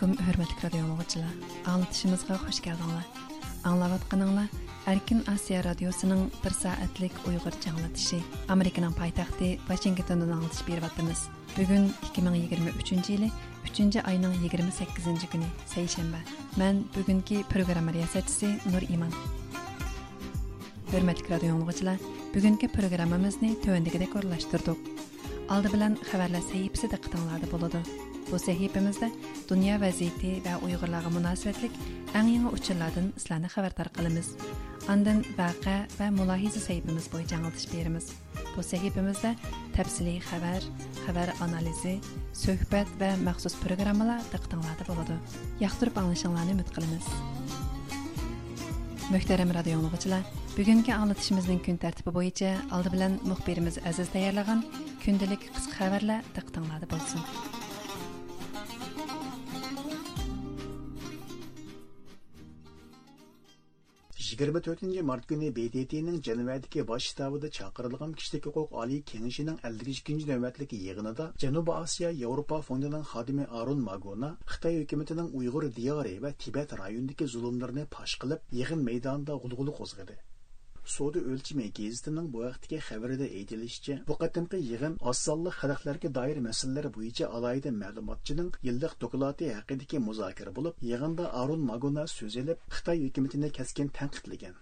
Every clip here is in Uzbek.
alaykum hurmatli radio o'quvchilar anglitishimizga xush keldinglar anglayotganinglar erkin osiyo radiosining bir soatlik Uyg'urcha anglatishi. amerikaning poytaxti vashingtondan anglitish beryapmiz bugun 2023 yili 3 oyning 28 kuni seshanba man bugungi programma riyosatchisi nur iman. Hurmatli radio o'quvchilar bugungi programmamizni tuvandagidek o'rlashtirdik oldi bilan xabarlar sahifasida qitinglarda bo'ladi Bu sahifamizda dunyo vaziyati va Uyg'urlarga munosabatlik eng yangi uchurlardan sizlarni xabardor qilamiz. Ondan vaqa va mulohiza sahifamiz bo'yicha anglitish beramiz. Bu sahifamizda tafsiliy xabar, xabar analizi, suhbat va maxsus programmalar diqqatinglarda bo'ladi. Yoqtirib anglashinglarni umid qilamiz. Muhtaram radio dinləyicilər, bugungi anglitishimizning kun tartibi bo'yicha oldi bilan muxbirimiz Aziz tayyorlagan kundalik qisqa xabarlar diqqatinglarda bo'lsin. 24 mart күні BTT'нің Жәнібәдікі баш штабыда чақырылған кішілік құқық kengashining кеңішінің 52 нөвәтлік yig'inida Janubiy Osiyo Yevropa fondining xodimi Arun Magona Xitoy hukumatining Uyg'ur diyori va Tibet rayonidagi zulmlarni pash qilib yig'in maydonida g'ulg'uli qo'zg'adi. Соды өлчіме гезитінің bu vaqtdagi xabarida aytilishicha, bu qatimqi yig'in ossonli xalqlarga doir masalalar bo'yicha alayda ma'lumotchining yillik doklati haqidagi muzokara bo'lib, yig'inda Arun Maguna so'z elib, Xitoy hukumatini keskin tanqidlagan.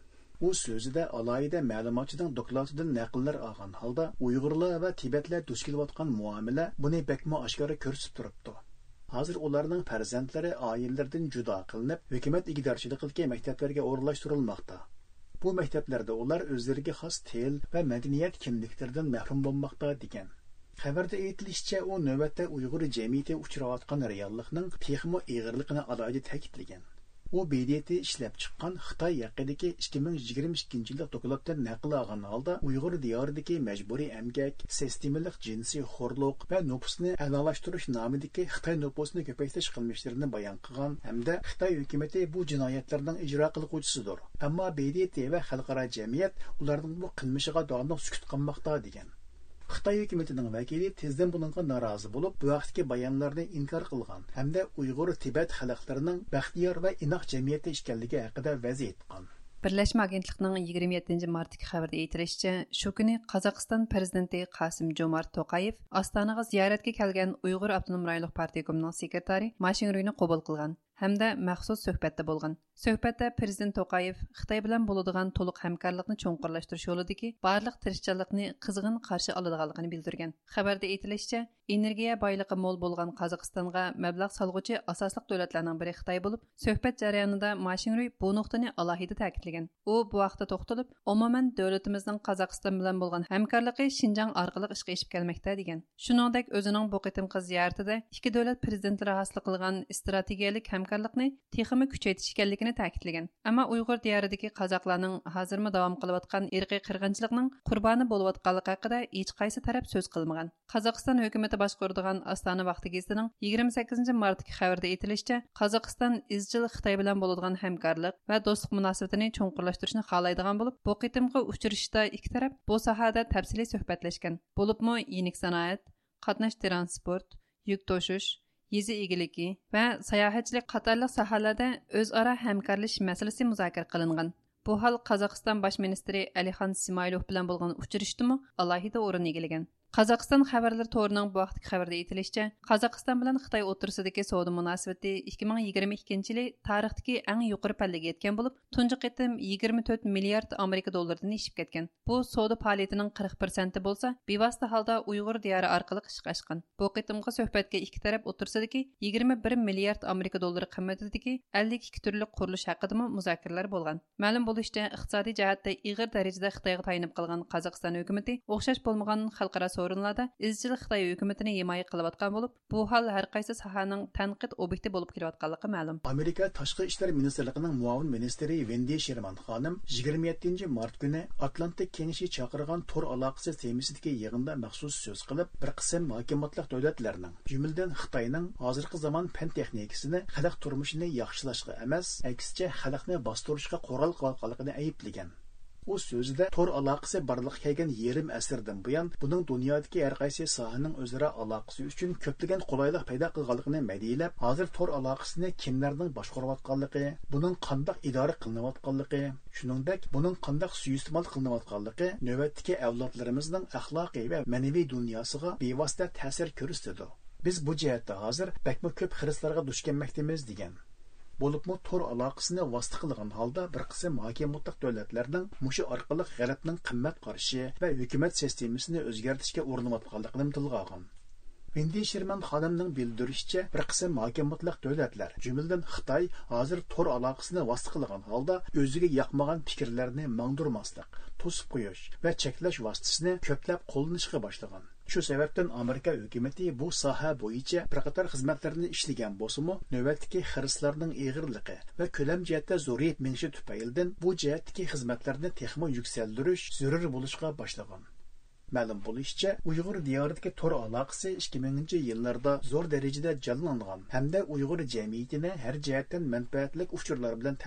u so'zida alayida ma'lumotchining doklatidan naqllar olgan holda uyg'urlar va tibatlar duch kelayotgan muomala buni bakmo oshkora ko'rsatib turibdi hozir ularning farzandlari oilalardan judo qilinib hukumat igdorchiligidagi maktablarga o'rinlashtirilmoqda Bu maktablarda ular o'zlariga xos til va madaniyat kimliklaridan mahrum bo'lmoqda degan. Xabarda aytilishicha, u navbatda Uyg'ur jamiyati uchrayotgan reallikning texmo ig'irligini alohida ta'kidlagan. U BDT ishlab chiqqan Xitoy haqidagi 2022 yillik dokladdan naql olgan holda Uyg'ur diyoridagi majburiy emgak, sistemalik jinsiy xo'rliq va nupusni a'lolashtirish nomidagi Xitoy nupusini ko'paytirish qilmishlarini bayon qilgan hamda Xitoy hukumati bu jinoyatlarning ijro qiluvchisidir. Ammo BDT va xalqaro jamiyat ularning bu qilmishiga doimiy sukut qilmoqda degan xitoy hukumatining vakili tezdən bununla norozi bo'lib bu vaxtki bayanlarını inkar qılğan, həm də Uyğur Tibet xalqlarının bəxtiyar və inaq cəmiyyəti işkənliyi haqqında vəzi etqan. Birləşmə Agentliğinin 27 martdakı xəbərdə etilishicha, shu kuni Qozog'iston prezidenti Qasim Jomart To'qayev Ostonaga ziyoratga kelgan Uyg'ur Avtonom rayonlik partiya sekretari Mashinruyni qabul qilgan hamda maxsus suhbatda bo'lgan suhbatda prezident to'qayev xitoy bilan bo'ladigan to'liq hamkorlikni cho'nqurlashtirish yo'lidagi barliq tirishchanlikni qizg'in qarshi oladiganligini bildirgan xabarda aytilishicha energiya boyligi mo'l bo'lgan qozog'istonga mablag' solg'uchi asosliq davlatlarning biri xitoy bo'lib suhbat jarayonida mashinruy bu nuqtani alohida ta'kidlagan u bu vaqtda to'xtalib umuman davlatimizning qozog'iston bilan bo'lgan hamkorligi shinjang orqali ishga kelmoqda degan shuningdek o'zining bu ikki davlat prezidentlari hosil qilgan strategiyalik ham hamkorlikni ta'kidlagan. Ammo uyg'ur diyoridagi qozoqlarning hozirmi davom qilayotgan irqiy qirg'inchilikning qurboni bo'layotganligi haqida hech qaysi taraf so'z qilmagan. Qozog'iston hukumati boshqaradigan ostona vaqti gazitining yigirma sakkizinchi martdagi xabarda aytilishicha qozog'iston izchil xitoy bilan bo'ladigan hamkorlik va do'stlik munosabatini cho'nqurlashtirishni xohlaydigan bo'lib bu qitimqi uchrashishda ikki taraf bu sohada tafsiliy suhbatlashgan. Bo'libmi yenik sanoat qatnash transport yuk to'shish yezi egiligi va sayohatchilik qatorli ساھەلەردە o'zaro hamkorlik masalasi muzokara qilingan bu ھال qozog'iston bosh ministri ئەلىخان simaylov bilan bo'lgan uchrashdimi alohida o'rin egilgan Қазақстан хабарлар торының бұл вақтық хабарда етілішчі, Қазақстан білін Қытай отырсыдекі соғды мұнасыветі 2022 жылы тарихтікі әң юқыр пәлігі еткен болып, тұнжы қетім 24 миллиард Америка доллардың ешіп кеткен. Бұл соғды палетінің 40% болса, бейвасты халда ұйғыр дияры арқылық ішқа ашқан. Бұл қетімгі сөхбәтке екі тарап отырсыдекі 21 миллиард Америка доллары қымметідекі 52 түрлік құрылыш ақыдымы мұзакірлер болған. Мәлім бұл іште иқтисади жағатта иғыр дәрежеде Қытайға тайынып қалған Қазақстан өкіметі, оқшаш болмаған халқара o'rinlarda izchil xitoy hukumatini himoya qilayotgan bo'lib bu hol har qaysi sohaning tanqid obyekti bo'lib kelayotganligi ma'lum. Amerika tashqi ishlar ministrligining muavin ministri vendi sherman xonim 27 mart kuni atlantik kengashi chaqirgan tor aloqasi temisidagi yig'inda maxsus so'z qilib bir qism hukumatliq davlatlarning jumladan xitoyning hozirgi zamon fan texnikasini xalq turmushini yaxshilashga emas aksicha xalqni bostirishga qo'ral qilayotganligini ayblagan u so'zida to'r aloqasi barliq kelgan yarim asrdan buyon buning dunyodagi har qaysi sohaning o'zaro aloqasi uchun ko'plagan qulaylik paydo qilganligini madiyalab hozir to'r aloqasini kimlarning boshqarayotganligi buning qandoq idora qilinayotganligi shuningdek buning qandoq suiiste'mol qilinayotganligi navbatdagi avlodlarimizning axloqiy va ma'naviy dunyosiga bevosita ta'sir ko'rsatadi biz bu jihatda hozir bakma ko'p xiristlarga duch kelmoqdamiz degan bo'libmi to'r aloqasini vosita qilgan holda bir qism hakimiyatlik davlatlarning mushi orqali g'arbning qimmat qarashi va hukumat sistemasini o'zgartirishga urinayotganligini tilga olgan Sherman xonimning bildirishicha, bir qism hakimiyatlik davlatlar, jumladan Xitoy, hozir to'r aloqasini vosita qilgan holda o'ziga yoqmagan fikrlarni mangdurmaslik, to'sib qo'yish va cheklash vositasini ko'plab qo'llanishga boshlagan. Shu sababdan Amerika hukumatı bu soha bo'yicha bir qator xizmatlarni ishlagan bo'lsa-mu, navbatdagi xirislarning eg'irligi va ko'lam jihatda zo'riyib menishi tufaylidan bu jihatdagi xizmatlarni texmo yuksaltirish zarur bo'lishga boshlagan. Ma'lum bo'lishicha, Uyg'ur diyoridagi to'r aloqasi 2000 yillarda zo'r darajada jonlangan hamda Uyg'ur jamiyatini har jihatdan manfaatli uchurlar bilan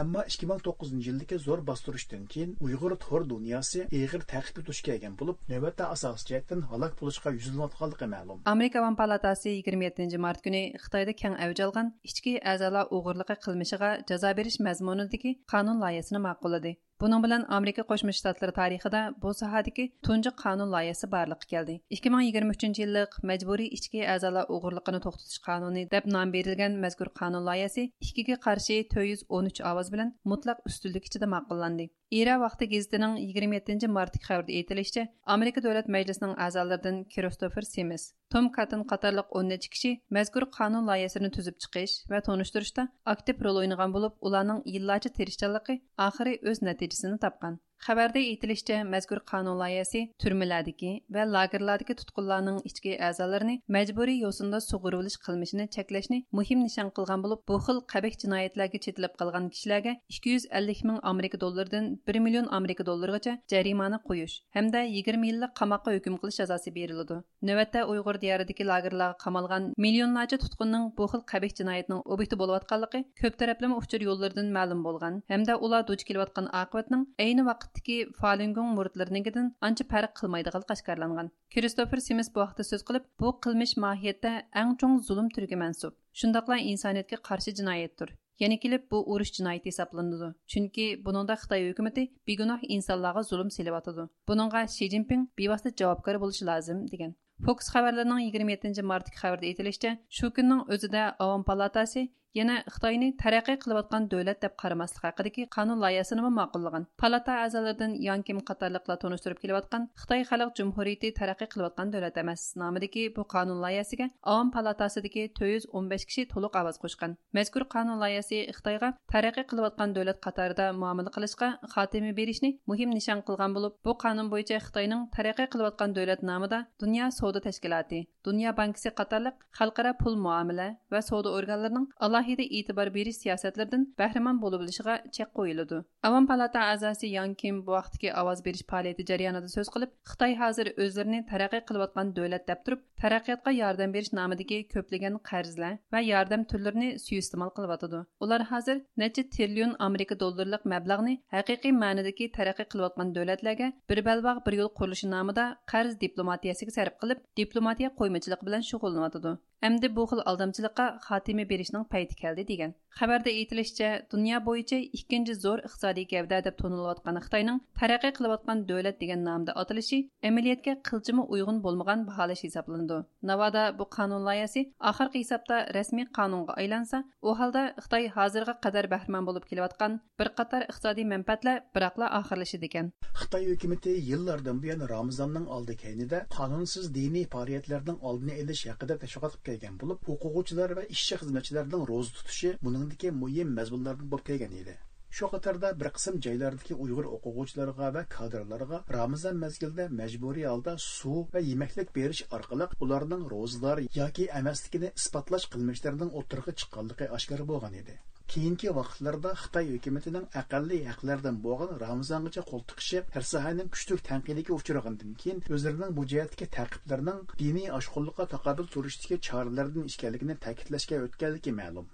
ammo ikki ming to'qqizinchi yildagi zo'r bostirishdan keyin Uyg'ur tor dunyosi eg'ir ta'qibga duch kelgan bo'lib, navbatda asosiy jihatdan halok bo'lishga yuzlanayotganligi ma'lum. Amerika Van palatasi 27 mart kuni Xitoyda keng avj olgan ichki a'zolar o'g'irligi qilmishiga jazo berish mazmunidagi qonun loyihasini ma'qulladi. Bunun bilan Amerika Qo'shma Shtatlari tarixida bu sohadagi tunji qonun loyihasi barliqqa keldi. 2023 yillik majburiy ichki a'zolar o'g'irligini to'xtatish qonuni deb nom berilgan mazkur qonun loyihasi 2 ga qarshi 413 ovoz bilan mutlaq ustunlik ichida ma'qullandi. Ира vaqti gazetining 27 martdagi xabarda aytilishicha, Amerika Davlat Majlisining a'zolaridan Kristofer Simis, Tom Cotton qatorliq 10 kishi mazkur qonun loyihasini tuzib chiqish va tonishtirishda aktiv rol o'ynagan bo'lib, ularning yillarcha tirishchanligi oxiri o'z natijasini topgan. Xabarda aytilishicha, mazkur qonun loyihasi turmalardagi va lagerlardagi tutqunlarning ichki a'zolarini majburiy yo'sinda sug'urilish qilmishini cheklashni muhim nishon qilgan bo'lib, bu xil qabih jinoyatlarga chetilib qolgan kishilarga 250 ming Amerika dollaridan 1 million Amerika dollarigacha jarimani qo'yish hamda 20 yillik qamoqqa hukm qilish jazosi beriladi. Navbatda Uyg'ur diyoridagi lagerlarga qamalgan millionlarcha tutqunning bu xil qabih jinoyatning obyekti bo'layotganligi ko'p taraflama uchur yo'llaridan ma'lum bo'lgan hamda ular duch kelayotgan oqibatning ayni vaqt vaqtdagi Falun muridlarininkidan ancha farq qilmaydigan qashqarlangan. Kristofer Simis bu vaqtda so'z qilib, bu qilmish mohiyatda eng cho'ng zulm turiga mansub. Shundaqla insoniyatga qarshi jinoyatdir. Yana kelib bu urush jinoyati hisoblanadi. Chunki buningda Xitoy hukumatı begunoh insonlarga zulm selyotidi. Buningga Shi Jinping bevosita javobgar bo'lishi lozim degan. Fox xabarlarining 27 martdagi xabarda aytilishicha, shu kunning o'zida Avom palatasi yana xitoyni taraqqiy qilayotgan davlat deb qaramaslik haqidagi qonun loyihasini ma'qullagan palata a'zolaridan yan kim qatorliqlar tanishtirib kelayotgan xitoy xalq jumhuriyati taraqqiy qilayotgan davlat emas nomidagi bu qonun loyihasiga avom palatasidagi to'rt yuz o'n besh kishi to'liq ovoz qo'shgan mazkur qonun loyihasi xitoyga taraqqiy qilayotgan davlat qatorida muomala qilishga xotimi berishni muhim nishon qilgan bo'lib bu qonun bo'yicha xitoyning taraqqiy qilayotgan davlat nomida dunyo savdo tashkiloti dunyo bankisi qatorliq xalqaro pul muomala va savdo organlarining alohida e'tibor berish siyosatlaridan bahramand bo'lib olishiga chek qo'yiladi. Avam palata a'zosi yan kim bu vaqtdagi ovoz berish faoliyati jarayonida so'z qilib xitoy hozir o'zlarini taraqqiy qilayotgan davlat deb turib taraqqiyotga yordam berish nomidagi ko'plagan qarzlar va yordam turlarini suiiste'mol qilyotidi ular hozir necha trillion amerika dollarlik mablag'ni haqiqiy ma'nodagi taraqqiy qilayotgan davlatlarga bir balbog' bir yo'l qurilishi nomida qarz diplomatiyasiga sarf qilib diplomatiya qo'ymachilik bilan shug'ullanadi. Әмді bu xil aldamchilikqa xotimi berishning payti keldi degan. Xabarda aytilishicha, dunyo bo'yicha ikkinchi zo'r iqtisodiy gavda deb to'nilayotgan Xitoyning taraqqiy qilayotgan davlat degan nomda atalishi amaliyotga qilchimi uyg'un bo'lmagan baholash hisoblandi. Navoda bu qonun loyihasi oxirgi hisobda rasmiy qonunga aylansa, u holda Xitoy hozirga qadar bahramand bo'lib kelayotgan bir qator iqtisodiy manfaatlar biroqla oxirlashidi ekan. Xitoy hukumatı yillardan buyon Ramazonning oldi keynida qonunsiz diniy faoliyatlarning oldini olish haqida tashviqot kelgan bo'lib, o'quvchilar va ishchi xizmatchilarning ro'za tutishi buningdagi muhim mazmunlardan bo'lib kelgan edi. Shu qatorda bir qism joylardagi Uyg'ur o'quvchilarga va kadrlarga Ramazon mezgilida majburiy holda suv va yemaklik berish orqali ularning ro'zador yoki emasligini isbotlash qilmishlarining o'tirg'i chiqqanligi oshkor bo'lgan edi. Keyingi vaqtlarda xitoy hukumatining aqalliy haqlardan bo'lgan ramazongacha qo'l tiqishi har kuchli tanqidiga uchragandan keyin o'zlarining bu jihatdagi taqiblarning diniy oshqunlikqa taqobil turishdagi choralardan ishkanligini ta'kidlashga o'tganligi ma'lum.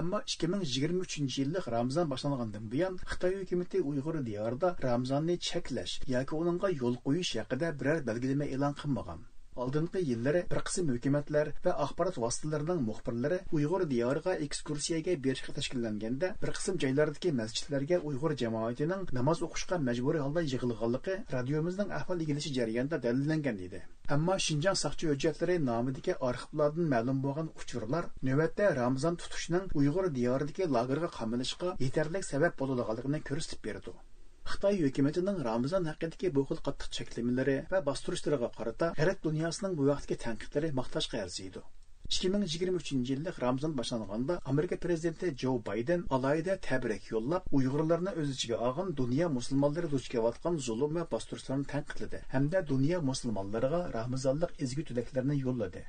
Ammo 2023 yillik ramazon boshlangandan buyon xitoy hukumati uyg'ur diyorida ramazonni cheklash yoki uningga yo'l qo'yish haqida biror belgilama e'lon qilmagan. Oldingi yillari bir qism hukumatlar va axborot vositalarining muxbirlari uyg'ur diyoriga ekskursiyaga berishga tashkillanganda bir qism joylardagi masjidlarga uyg'ur jamoatining namoz o'qishga majburiy holda yig'ilganligi radiomizning ahvol egilishi jarayonida dalillangan edi. Ammo shinjang saqchi hujjatlari nomidagi arxivlardan ma'lum bo'lgan uchurlar navbatda ramazon tutishning uyg'ur diyoridagi lagerga qamalishga yetarli sabab bo'ladiganligini ko'rsatib berdi. Xitoy hukumatining ramazon haqidagi bu xil qattiq cheklamalari va bostirishlarga qarata g'arb dunyosining bu vaqtgi tanqidlari maqtashga arziydi. 2023 yillik ramazon boshlanganda amerika prezidenti jo bayden alayida tabrik yo'llab uyg'urlarni o'z ichiga olgan dunyo musulmonlari duch kelayotgan zulm va bostirishlarni tanqidladi hamda dunyo musulmonlariga ramazonlik ezgu tilaklarni yo'lladi.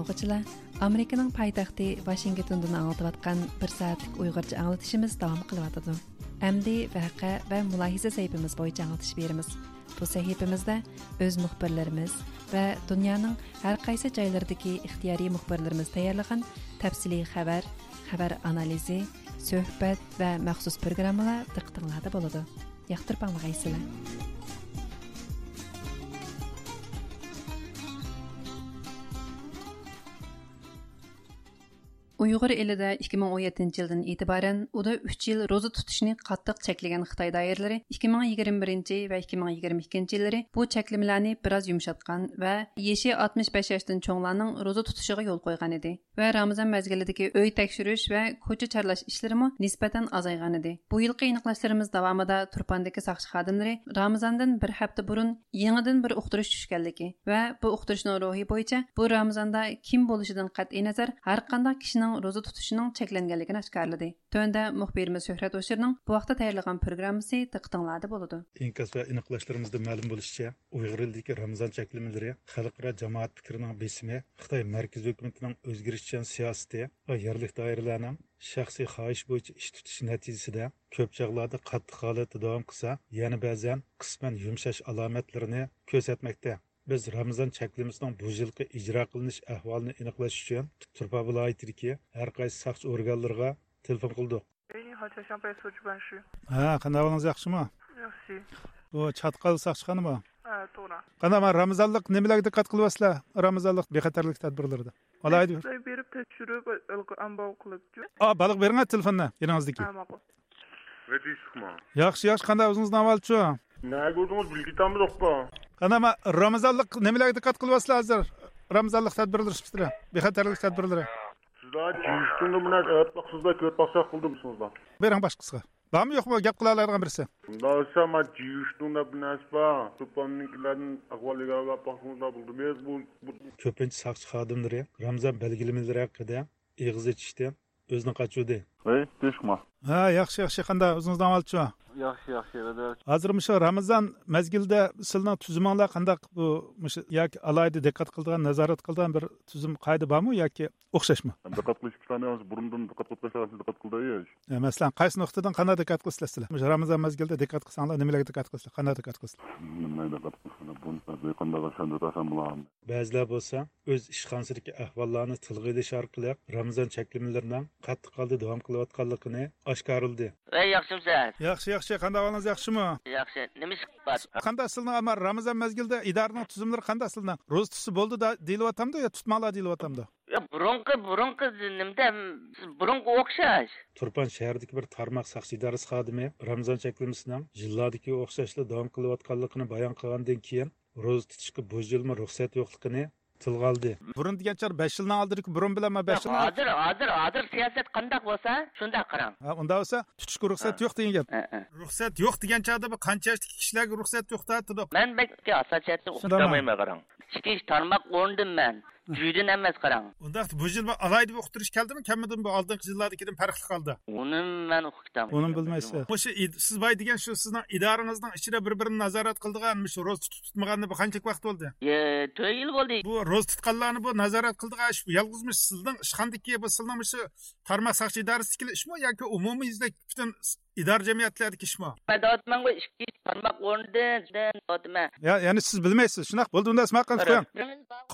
тыңлаучылар, Американың poytaxti Вашингтондан аңлатываткан 1 сәгатьлек уйгырча аңлатышыбыз дәвам қылып атыды. Әмди вақа ва мулахиза сәйпимиз бойынша аңлатыш беребез. Бұл сәхипимиздә өз мөхбирләребез ва дөньяның әр кайсы җайларындагы ихтияри мөхбирләребез тәйярлыгын тәфсилий хәбәр, хәбәр анализі, сөһбәт ва махсус программалар диктыңлады болады. Яктырып аңлагайсызлар. Uyg'ur elida 2017 yildan e'tiboran uda 3 yil ro'za tutishni qattiq cheklagan xitoy doiralari 2021 va 2022 yillari bu cheklamalarni biroz yumshatgan va yeshi 65 yoshdan cho'nglarning ro'za tutishiga yo'l qo'ygan edi va ramazon mazgilidagi uy tekshirish va ko'cha charlash ishlarimi nisbatan azaygan edi. Bu yilqi aniqlashlarimiz davomida turpandagi soqchi xodimlari ramazondan bir hafta burun yangidan bir uqtirish tushganligi va bu uqtirishning ruhi bo'yicha bu ramazonda kim bo'lishidan qat'iy nazar har qanday kishining kişiنىڭ روزا تۇتۇشىنىڭ چەكلەنگەنلىكىنى ئاشكارىلىدى. تۆۋەندە مۇخبىرimiz شۆھرەت ئوشۇرنىڭ بۇ ۋاقىتتا تەييارلىغان پروگراممىسى دىققىتىڭلاردا بولىدۇ. ئىنكاس ۋە ئېنىقلاشلىرىمىزدا مەلۇم بولۇشىچە ئۇيغۇر ئېلىدىكى رامىزان چەكلىمىلىرى خەلقئارا جامائەت پىكرىنىڭ بېسىمى خىتاي مەركىزىي ھۆكۈمىتىنىڭ ئۆزگىرىشچان سىياسىتى ۋە يەرلىك دائىرىلەرنىڭ شەخسىي خاھىش بويىچە ئىش تۇتۇش نەتىجىسىدە كۆپ چاغلاردا قاتتىق ھالەتتە داۋام قىلسا يەنە بەزەن قىسمەن يۇمشاش ئالامەتلىرىنى كۆرسەتمەكتە biz ramazon cheklimizning bu yilgi ijro qilinish ahvolini aniqlash uchun turpa viloyatidagi har qaysi soqchi organlariga telefon qildik. Ha qandoqingiz yaxshimi? Yaxshi. Bu chatqal soqchixonami ha to'g'ri. Qanaqa ramazonlik nimalarga diqqat qilyapsizlar ramazonlik bexatarlik tadbirlarida. Alaydi berib tekshirib ambov qilibdi baliq bering telefonni yeningizdagi yaxshi yaxshi. Qanday o'zingizni ne gördünüz bilgitan mı dokpa? Anama Ramazanlık ne nemelerge dikkat kılvasla hazır. Ramazanlık tedbirleri şıpsıra. Bir hatarlık tedbirleri. Sizler cüyüştüğünü buna öğretmek sizler köyt baksak kıldı mısınız lan? Beren başkası. Var mı yok mu? Gap kılalardan birisi. Dağsa ama cüyüştüğünde bir nes var. Tüphanınkilerin akvalı gavla bakımızda buldu. Biz bu... Köpünç sakçı kadımları Ramazan belgelemeleri hakkında eğiz etişti. Özünü kaçıyordu. Hey, düşme. Ha, yaxşı yaxşı qanda o'zingizdan olib chiqing yaxshi yaxshi hozir shu ramazon mezgilida sizning tuzuminglar qandaq bu mushu yoki alayda diqqat qiladigan nazorat qiladigan bir tuzum qoida bormi yoki o'xshashmi diqqat qilish burundan diqqat qilishlar diqqat qildi masalan qaysi nuqtadan qanday diqqat qilsizlar sizlar Mushu ramazon mezgilida diqqat qilsanglar nimalarga diqqat qilsizlar qanday diqqat qilsizlar ba'zilar bo'lsa o'z ishxonasidagi ahvollarni tilga ilish orqali ramazon cheklimlaridan qattiq holda davom qilayotganligini oshkorildi yaxshimisiz? yaxshi yaxshi qanday ahvolingiz yaxshimi Yaxshi. Nima ish bor? qanday amar ramazon mezgilida idoraning tuzumlari qanday sizning ro'za tutsa bo'ldi da deyilyaptamdi yo tutmanglar deyilyaptamdi Ya burunqi burunqi nimda burunqi o'xshash. turpan shahridagi bir tarmoq saqchi idorasi xodimi ramazon cheklimasining yillardagi o'xshashli davom qilayotganligini bayon qilgandan keyin ro'za tutishga bu yilmi ruxsat yo'qligini tilga oldi burun degancha besh yildan oldingi burun bilan besh yildan Hozir hozir hozir siyosat qandaq bo'lsa, shunda qarang. Ha, unda bo'lsa tutishga ruxsat yo'q degan gap ruxsat yo'q degan chog'da bu qancha yoshli kishilarga ruxsat yo'q bekka asosiyatni qarang. Ichki ish tarmoq o'rndim men. Juydan emas qarang. unda bu yil bu alayda o'qitirish keldimi kamidimi bu oldingi yillardagidan farqli qoldi Uni men o'qitaman. uni bilmaysiz shu siz boy degan shu sizning idorangizning ichida bir birini nazorat qildigan shu ro'za tutib tutmaganni bu qancha vaqt bo'ldi Ye, 4 yil bo'ldi. bu ro'za tutganlarni bu nazorat qildigan ish yolg'izmi sizning ishxonadagi bu sizning shu tarmoq saqchi idorasidagi ishmi yoki umumiy yuzlik butun idora jamiyatlarda kishmo. Barmoq o'rnida ya ya'ni siz bilmaysiz shunaqa bo'ldi unda ismoil qilib qo'ying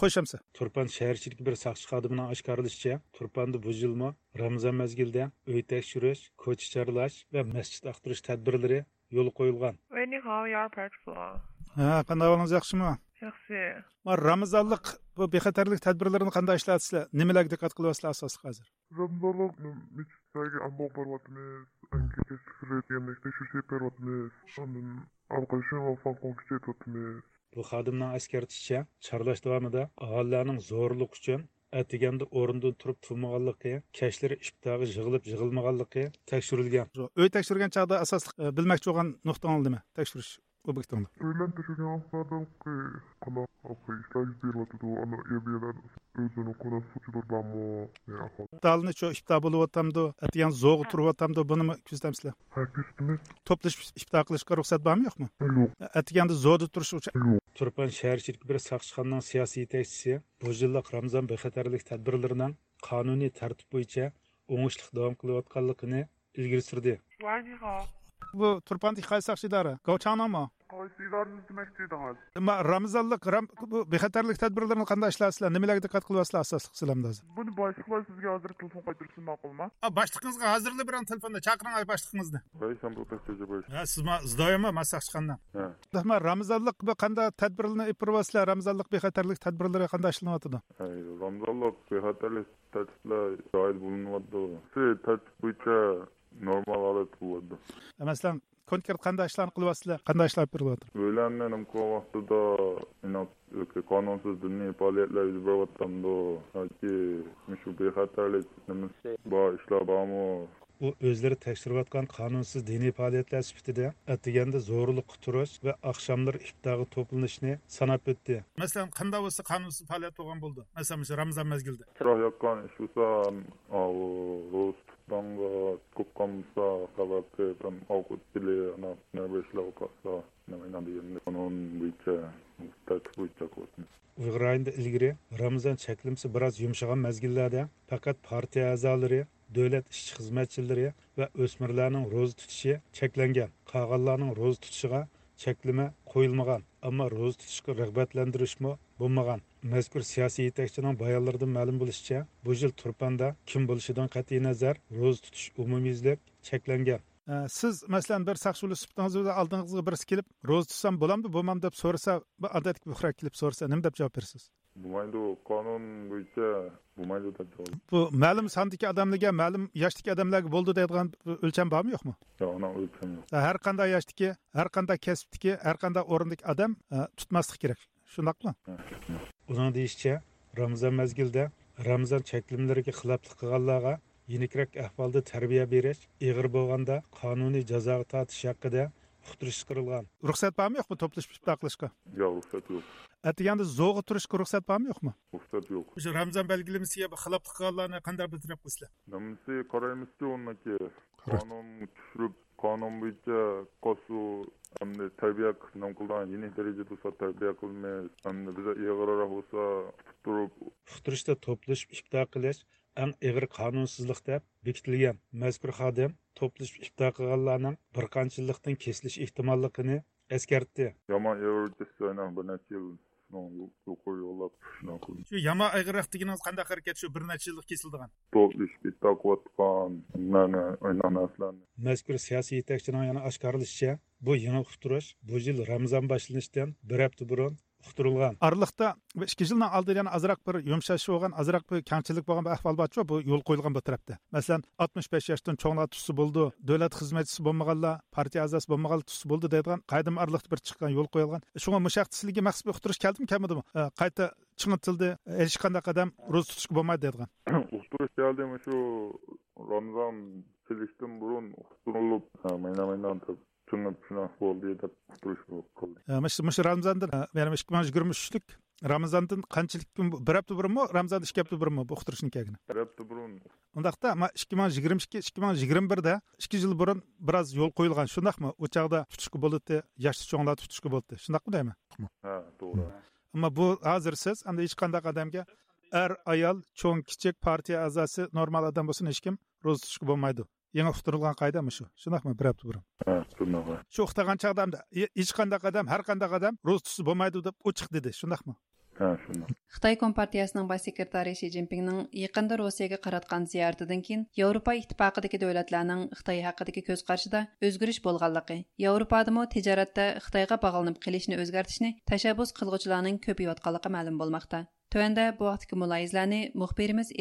qo'shamsa turpan shaharchilik bir saqchi xodimining oshkorlashicha turpanda bu yilmi ramazon mazgilida uy tekshirish ko'cha chorlash va masjid axtirish tadbirlari yo'l qo'yilgan. Qanday ahvolingiz yaxshimi? Yaxshi. Ma Ramazonlik bu bexatarlik tadbirlarini qanday ishlayapsizlar? Nimalarga diqqat qilyapsizlar asosli hozir? ramazonlik mechitdagi ambo boryapmiz anka yemlik tekshirish beryapmiz ondan alqishni falqon kuchaytyapmiz Bu xodimning eskartishicha, charlash davomida aholilarning zo'rlik uchun atiganda o'rindan turib turmaganligi, kashlari iftoga yig'ilib yig'ilmaganligi tekshirilgan. Uy tekshirgan chog'da asosli e, bilmoqchi bo'lgan nuqtang nima? Tekshirish Vad brukar de? Studentpersoner hade kolla ishlashberadiu ana erberadi o'zini qo'lab suchidorlarmi dalni shu ifto bo'lyotgamdu atgan zo'g' turyotamdu bunimi kuzatamsizlar to'plashib ifto qilishga ruxsat bormi yo'qmi yo'q. Atganda zo'da turish uchun turpan shaharchilik bir saqchixonning siyosiy yetakchisi bu yillik ramzon bexatarlik tadbirlarining qonuniy tartib bo'yicha o'ngishli davom qilayotganligini ilgari surdi. Bu turpan hikoya saqchidari gavchanoma Ma ramzanlik ram bexatarlik tadbirlarini qanday ishlasizlar nimalarga diqqat qilyapsizlar buni boshliqlar sizga hozir telefon qaytirsin ma'qulmi boshliqingizga hozirda bir telefonda chaqiring boshliqingizni. Ha siz masak qanday tadbirlarni ipiryapsizlar ramzanlik bexatarlik tadbirlari qanday ishlanyotidi ramzanlik bexatarlik tartiblar tartib bo'yicha normal masalan konkret qanday ishlarni qilyapsizlar? Qanday ishlar beryapti o'ylangan imkon vaqtida qonunsiz diniy faoliyatlar yuz beryaptimi yoki shu bexatarlik nimasi bor ishlar bormi? U o'zlari tekshirayotgan qonunsiz diniy faoliyatlar sifatida atiganda zo'rlik quturish va oqshomlar iftorga to'planishni sanab o'tdi. Masalan qanday bo'lsa qonunsiz faoliyat bo'lgan bo'ldi? Masalan shu ramazon mezgilida chiroq yoqqan ish bo'lsa Bongo, Kupkomsa, Kavate, tam Aukutile, ana Nerbeşla, Okasa, Nemeynadi yerinde onun büyükçe, muhtaç büyükçe kutun. Uyghur ayında Ramazan çeklimsi biraz yumuşagan mezgillerde fakat parti azaları, davlat ishchi xizmatchilari va o'smirlarning ro'za tutishi cheklangan qag'anlarning ro'za tutishiga cheklima qo'yilmagan ammo ro'za tutishga rag'batlantirishmi bo'lmagan. Mazkur siyosiy yetakchining bayonlaridan ma'lum bo'lishicha bu yil turpanda kim bo'lishidan qat'iy nazar ro'za tutish umumyuzlik cheklangan. Siz masalan bir saqshuli suhbatingizda oldingizga birisi kelib ro'za tutsam bo'ladimi bo'lmam deb so'rasa odatga buxra kelib so'rasa nima deb javob berasiz? Bo'lmaydi qonun bo'yicha bo'lmaydi deb javob bu ma'lum sondagi odamlarga ma'lum yoshdagi odamlarga bo'ldi deydigan o'lcham bormi yo'qmi? Yo'q ana o'lcham yo'q. Har qanday yoshdagi har qanday kasbdagi har qanday o'rindagi odam tutmaslik kerak. Shundoqmi? Uning deyishicha ramazon mezgilida ramazon cheklimlariga xiloflik qilganlarga yenikroq ahvolda tarbiya berish ig'ir bo'lganda qonuniy jazoga tortish haqida uqtirish qirilgan ruxsat bormi yo'qmi to'plash qilishga yo'q ruxsat yo'q atiganda zo'g'a turishga ruxsat bormi yo'qmi? Ruxsat yo'q. Shu ramazon belgilamasiga xiloflik qilganlarni qanday bartaraf qilsizlar nimasi qaraymizki unaki qonun tushirib qonun onun bo'yicha qosu hamda tarbiya nam qilgan yeni darajada bo'lsa tarbiya qilmaymiz. Hamda biza ig'irroq bo'lsa turib uqtirishda to'plashib ibdo qilish eng ig'ir qonunsizlik deb bekitilgan mazkur xodim to'plashib ibdo qilganlarning bir qancha yillikdan kesilish ehtimolligini eskartdi. Yomon bir necha yil yo'llab shu yama ayg'iroq deganingiz qanday harakat shu bir necha yillik kesildigan mazkur siyosiy yetakchining yana oshkorlashicha bu yangi uqtirish bu yil ramazon boshlanishidan bir hafta burun uqtirilgan Аралықта 2 жылдан алды яна азырақ бір йомшашы болған, азырақ бір кәңчілік болған бір ахвал бар бұл yol қойылған бұл тарапта. Мәсәлән, 65 яштан чоңлар тұсы болды, дәүләт хезмәтчесе булмаганлар, партия азасы булмаган тұсы болды deydigan qaydim araliqda bir chiqqan yo'l qo'yilgan. Shunga mushaqqisizligi maqsad uqtirish keldimi, kelmadimi? Qayta ching'itildi, hech qanday qadam ro'z tutishga bo'lmaydi deydigan. uqtirish keldimi shu ramazon kelishdan burun uqtirilib mayna mayna chingib shunaqa bo'ldi deb uqtirish qildi Mush mush Ramazondan, ya'ni 2023lik Ramazondan qanchalik kun bir hafta burunmi, Ramazon 2 hafta burunmi bu uqtirishni kelgani? bir hafta burun Undaqda ma 2022 2021da 2 yil burun biroz yo'l qo'yilgan. Shundaqmi? U chaqda tutishga bo'ldi, yosh cho'nglar tutishga bo'ldi. Shundaqmi deyman? ha to'g'ri Ammo bu hozir siz endi hech qanday qadamga er ayol cho'ng kichik partiya a'zosi normal odam bo'lsin hech kim ro'za tutishga bo'lmaydi Ең ұқтырылған қайда ма шынақ шынақ бір апта бұрын. Шу ұқтаған шағда ешқандай адам әрқандай адам рус түсі болмайды деп ұчық деді шынақ ма? Xitoy kompartiyasining bosh sekretari shi zinpinning yaqinda rossiyaga qaratgan кейін keyin yevropa ittifoqidagi davlatlarning xitoy haqidagi ko'z qarashida o'zgarish bo'lganligi yevropadami tijoratda xitoyga bog'lanib qilishni o'zgartishni tashabbus qilg'uvchilarning ko'payayotganligi ma'lum bo'lmoqda tuanda bu vaqtdagi muxbirimiz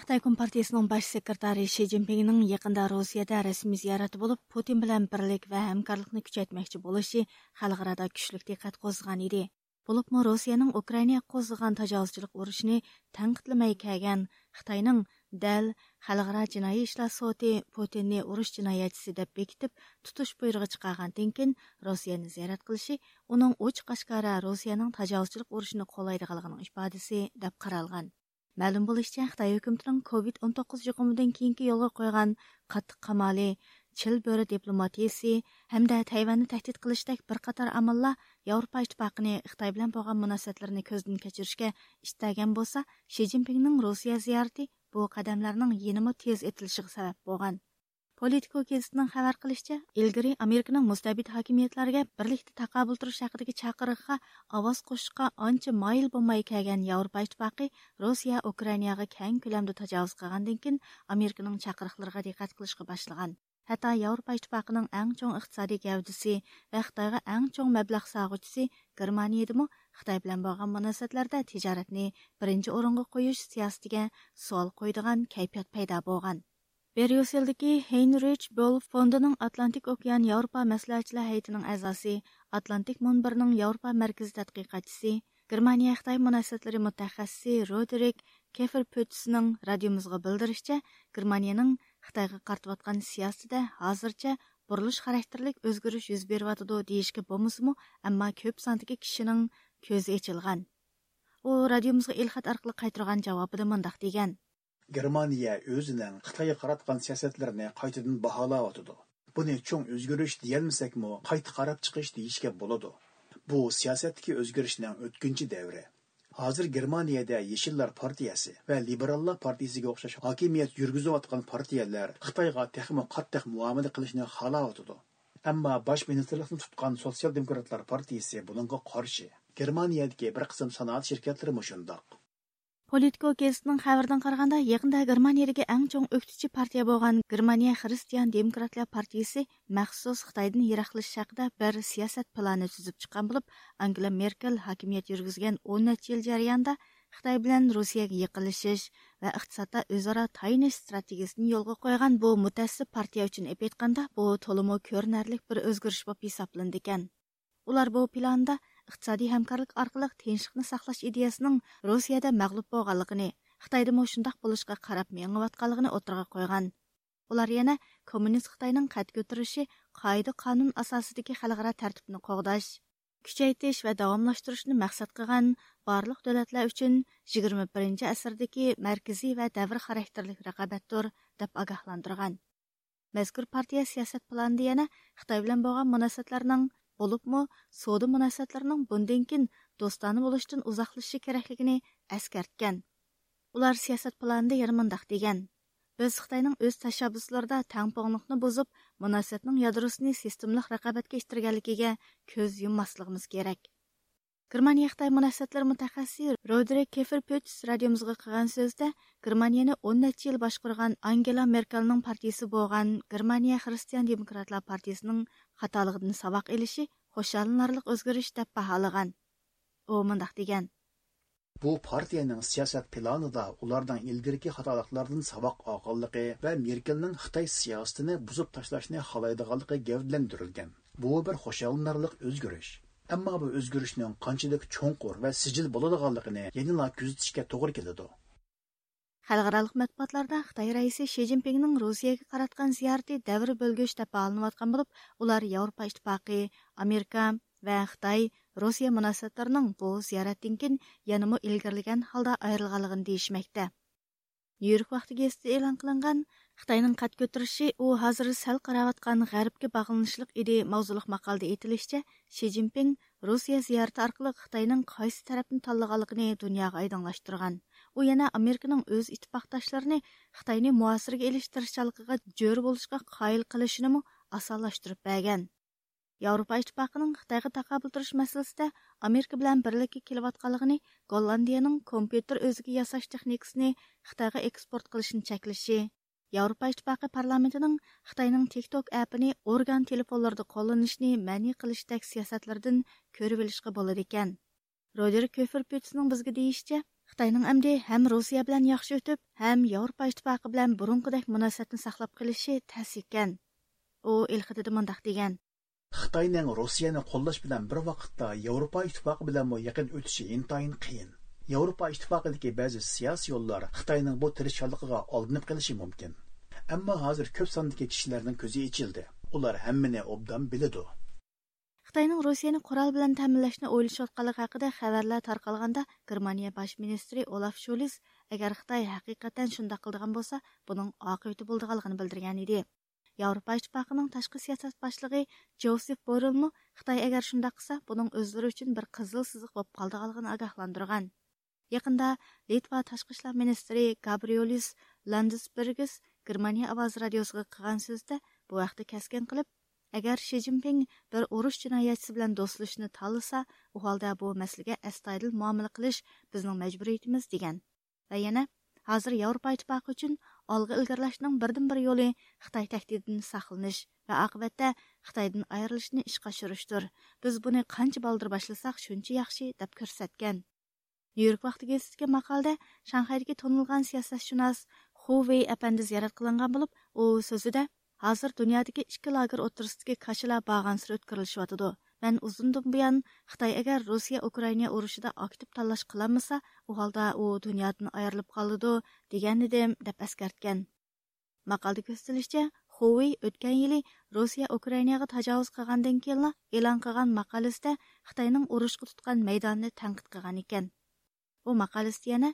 Xitoy Kompartiyasining bosh sekretari Shi Jinpingning yaqinda Rossiyada rasmiy ziyorati bo'lib, Putin bilan birlik va hamkorlikni kuchaytmoqchi bo'lishi xalqaro kuchli diqqat qo'zg'agan edi. Bo'libmi Rossiyaning Ukrainaga qo'zg'agan tajovuzchilik urushini tanqidlamay kelgan Xitoyning dal xalqaro jinoiy ishlar soti Putinni urush jinoyatchisi deb bekitib tutish buyrug'i chiqargandan keyin Rossiyani ziyorat qilishi uning ochiq oshkora Rossiyaning tajovuzchilik urushini qo'llaydiganligining ifodasi deb qaralgan. Мәлім болышча, Қытай үкіметінің COVID-19 жұқымыдан кейінгі елға қойған қаттық қамалы, чил бөрі дипломатиясы, әмді Тайваны тәхтит қылыштак бір қатар амалла Европа Иштіпақыны Қытай білен болған мұнасетлеріні көздің кәчірішке іштәген болса, Ши Цзиньпиннің Русия зиярты бұл қадамларының енімі тез етілішігі сәбәп болған. Politico gazetining xabar qilishicha, ilgari Amerikaning mustabid hokimiyatlariga birlikda taqabul turish haqidagi chaqiriqqa ovoz qo'shishga ancha moyil bo'lmay kelgan Yevropa ittifoqi Rossiya Ukrainaga keng ko'lamda tajovuz qilgandan keyin Amerikaning chaqiriqlariga diqqat qilishga boshlagan. Hatto Yevropa ittifoqining eng chong iqtisodiy gavdasi va Xitoyga eng chong mablag' sag'uvchisi Germaniyadimi Xitoy bilan bo'lgan munosabatlarda tijoratni birinchi o'ringa qo'yish siyosatiga savol qo'ydigan kayfiyat paydo bo'lgan. Берюселдеки Хейнрич Бол фондының Атлантик океан Еуропа мәсләчләр һәйтенең азасы, Атлантик мөнбернең Еуропа мәркәзе тадқиқатчысы, Германия Хытай мөнәсәбәтләре мөтәхәссисе Родерик Кефер Пөтсенең радиомызга белдерүчә, Германияның Хытайга картып аткан сиясәтендә хәзерчә бурылыш характерлык үзгәрүш йөз берип атыды дигәнгә булмасымы, әмма күп сандагы кешенең көзе ачылган. Ул радиомызга илхат аркылы кайтырган җавабыда мондак деген: Germaniya o'zining Xitoyga qaratgan siyosatlarini qaytadan baholayotidi. Buni cho'ng o'zgarish deyolmasakmi, qayta қарап chiqish deyishga болады. Bu siyosatdagi o'zgarishning өткінші davri. Hozir Germaniyada Yeshillar partiyasi va Liberallar partiyasiga o'xshash hokimiyat yurgizayotgan partiyalar Xitoyga texmo qattiq muomala qilishni xohlayotidi. Ammo bosh ministrlikni tutgan Sotsial demokratlar partiyasi buningga qarshi. Germaniyadagi bir qism sanoat shirkatlari mushundoq. Политко кезінің қайырдың қарғанда, еғінді Германия ерге әң чоң өктіші партия болған Германия Христиан Демократия партиясы мәқсіз Қытайдың ерақлы шақыда бір сиясат планы түзіп шыққан болып, Ангела Меркел хакимет жүргізген 10 нәтчел жарыянда Қытай білен Русияғы еқілішіш вә ұқтысата өзара тайны стратегиясын елгі қойған бұл мұтәсі партия үшін әпетқанда бұл толымы көрінәрлік бір өзгіріш бап есаплындыкен. Олар бұл планда iqtisodiy hamkorlik orqali tinchlikni saqlash ideyasining Rossiyada mag'lub bo'lganligini, Xitoyda shundoq bo'lishga qarab mengayotganligini o'tirg'a qo'ygan. Ular yana kommunist Xitoyning qad ko'tarishi, qoida qonun asosidagi xalqaro tartibni qo'g'dash, kuchaytirish va davomlashtirishni maqsad qilgan barliq davlatlar uchun 21 asrdagi markaziy va davr xarakterlik raqobatdir deb ogohlantirgan. Мәзкур партия сиясәт планында яна Хытай белән булган мөнәсәбәтләрнең булыпмы сода мөнәсәбәтләренең bundan keyin do'stona bo'lishdan uzoqlashishi kerakligini eskartgan. Ular siyosat planida yana mundaq degan: Biz Xitoyning o'z tashabbuslarida tangpongliqni buzib, munosabatning yadrosini sistemlik raqobatga ko'z yummasligimiz kerak. Germaniya Xitoy munosabatlari mutaxassisi Rodrik Keferpöts radiomizga qilgan so'zda Germaniyani 10 necha yil boshqargan Angela Merkelning partiyasi bo'lgan Germaniya Xristian Demokratlar partiyasining xatoligidan saboq elishi xushallanarli o'zgarish deb baholagan. U mundaq degan: Bu partiyaning siyosat planida ularning ilgirki xatoliklardan saboq olganligi va Merkelning Xitoy siyosatini buzib tashlashni xohlaydiganligi gavdlantirilgan. Bu bir xushallanarli o'zgarish. Әмма bu o'zgarishning qanchalik chonqur va сижил bo'ladiganligini yanala күзәтишкә to'g'ri keladi Халыкаралык matbuotlarda xitoy raisi Ши Цзиньпиннең rossiyaga qaratgan зияраты дәвр бөлгеч дип алынып bo'lib ular yevropa ittifoqi Америка va xitoy Россия мөнәсәбәтләренең bu зияраттан кин янымы илгәрлегән халда аерылганлыгын дейишмәктә. Нью-Йорк вакыты гәзите элан Qad ko'tarishi u hozir sal qarayotgan g'arbga bog'lanishliq edi mavzuliq maqolada aytilishicha Shi Jinping Rossiya ziyorati orqali Xitoyning qaysi tarafni tanlaganligini dunyoga oydinlashtirgan. U yana Amerikaning o'z ittifoqdoshlarini Xitoyni muasirga elish tirishchaligiga jo'r bo'lishga qoyil qilishini osonlashtirib bergan. Yevropa İttifaqının Xitayga taqobil turish masalasida Amerika bilan birlikka kelayotganligini, Gollandiyaning kompyuter o'ziga yasash texnikasini Xitoyga eksport qilishni cheklashi, Yevropa İttifaqı parlamentining Xitoyning TikTok appini organ telefonlarda qo'llanishni ma'ni qilishdek siyosatlardan ko'rib olishga bo'ladi ekan. Roger Köferpützning bizga deyishicha, Xitoyning amdi ham Rossiya bilan yaxshi o'tib, ham Yevropa Ittifoqi bilan burunqidek munosabatni saqlab qolishi ta'sir ekan. U ilxitida mundaq degan: Xitoyning Rossiyani qo'llash bilan bir vaqtda Yevropa ittifoqi bilan yaqin o'tishi intayin qiyin. Yevropa ittifoqidagi ba'zi siyosiy yo'llar Xitoyning bu tirishchanligiga oldinib qilishi mumkin. Ammo hozir ko'p sondagi kishilarning ko'zi ichildi. Ular hammani obdan biladi. Xitoyning Rossiyani qurol bilan ta'minlashni o'ylashayotganligi haqida xabarlar tarqalganda Germaniya bosh ministri Olaf Scholz agar Xitoy haqiqatan shunday qildigan bo'lsa, buning oqibati bo'ldiganligini bildirgan edi. Yevropa Ittifoqining tashqi siyosat boshlig'i Josef Borrellmi Xitoy agar shunday qilsa, buning o'zlari uchun bir qizil siziq bo'lib qoldiganligini ogohlantirgan. Yaqinda Litva tashqi ishlar ministri Gabrielis Landesbergis Germaniya ovoz radiosiga qilgan so'zda bu vaqtda kaskin qilib, agar Shi Jinping bir urush jinoyatchisi bilan do'stlashishni tanlasa, u holda bu masalaga astoydil muomala qilish bizning majburiyatimiz degan. Va yana hozir Yevropa ittifoqi uchun olg'a ilgarilashning birdan bir yo'li xitoy tahdididan saqlanish va oqibatda xitoydan ayrilishni ishga oshirishdir biz buni qancha baldir boshlasak shuncha yaxshi deb ko'rsatgan nyu york vaqti gazetasiga maqolada shanxaydagi tonilgan siyosatshunos xuvey apandi ziyorat qilingan bo'lib u so'zida hozir dunyodagi ikki lager o'tirisidagi kashalar bag'ansir o'tkazilishyotidi Мән uzundan buyon Xitoy agar Rossiya Ukraina urushida aktiv tanlash qilolmasa, u holda u dunyodan ayrilib qoladi degan edim deb eskartgan. Maqolda ko'rsatilishicha, Huawei o'tgan yili Rossiya Ukrainaga tajovuz qilgandan keyin e'lon qilgan maqolasida Xitoyning urushga tutgan maydonni tanqid qilgan ekan. U maqolasida yana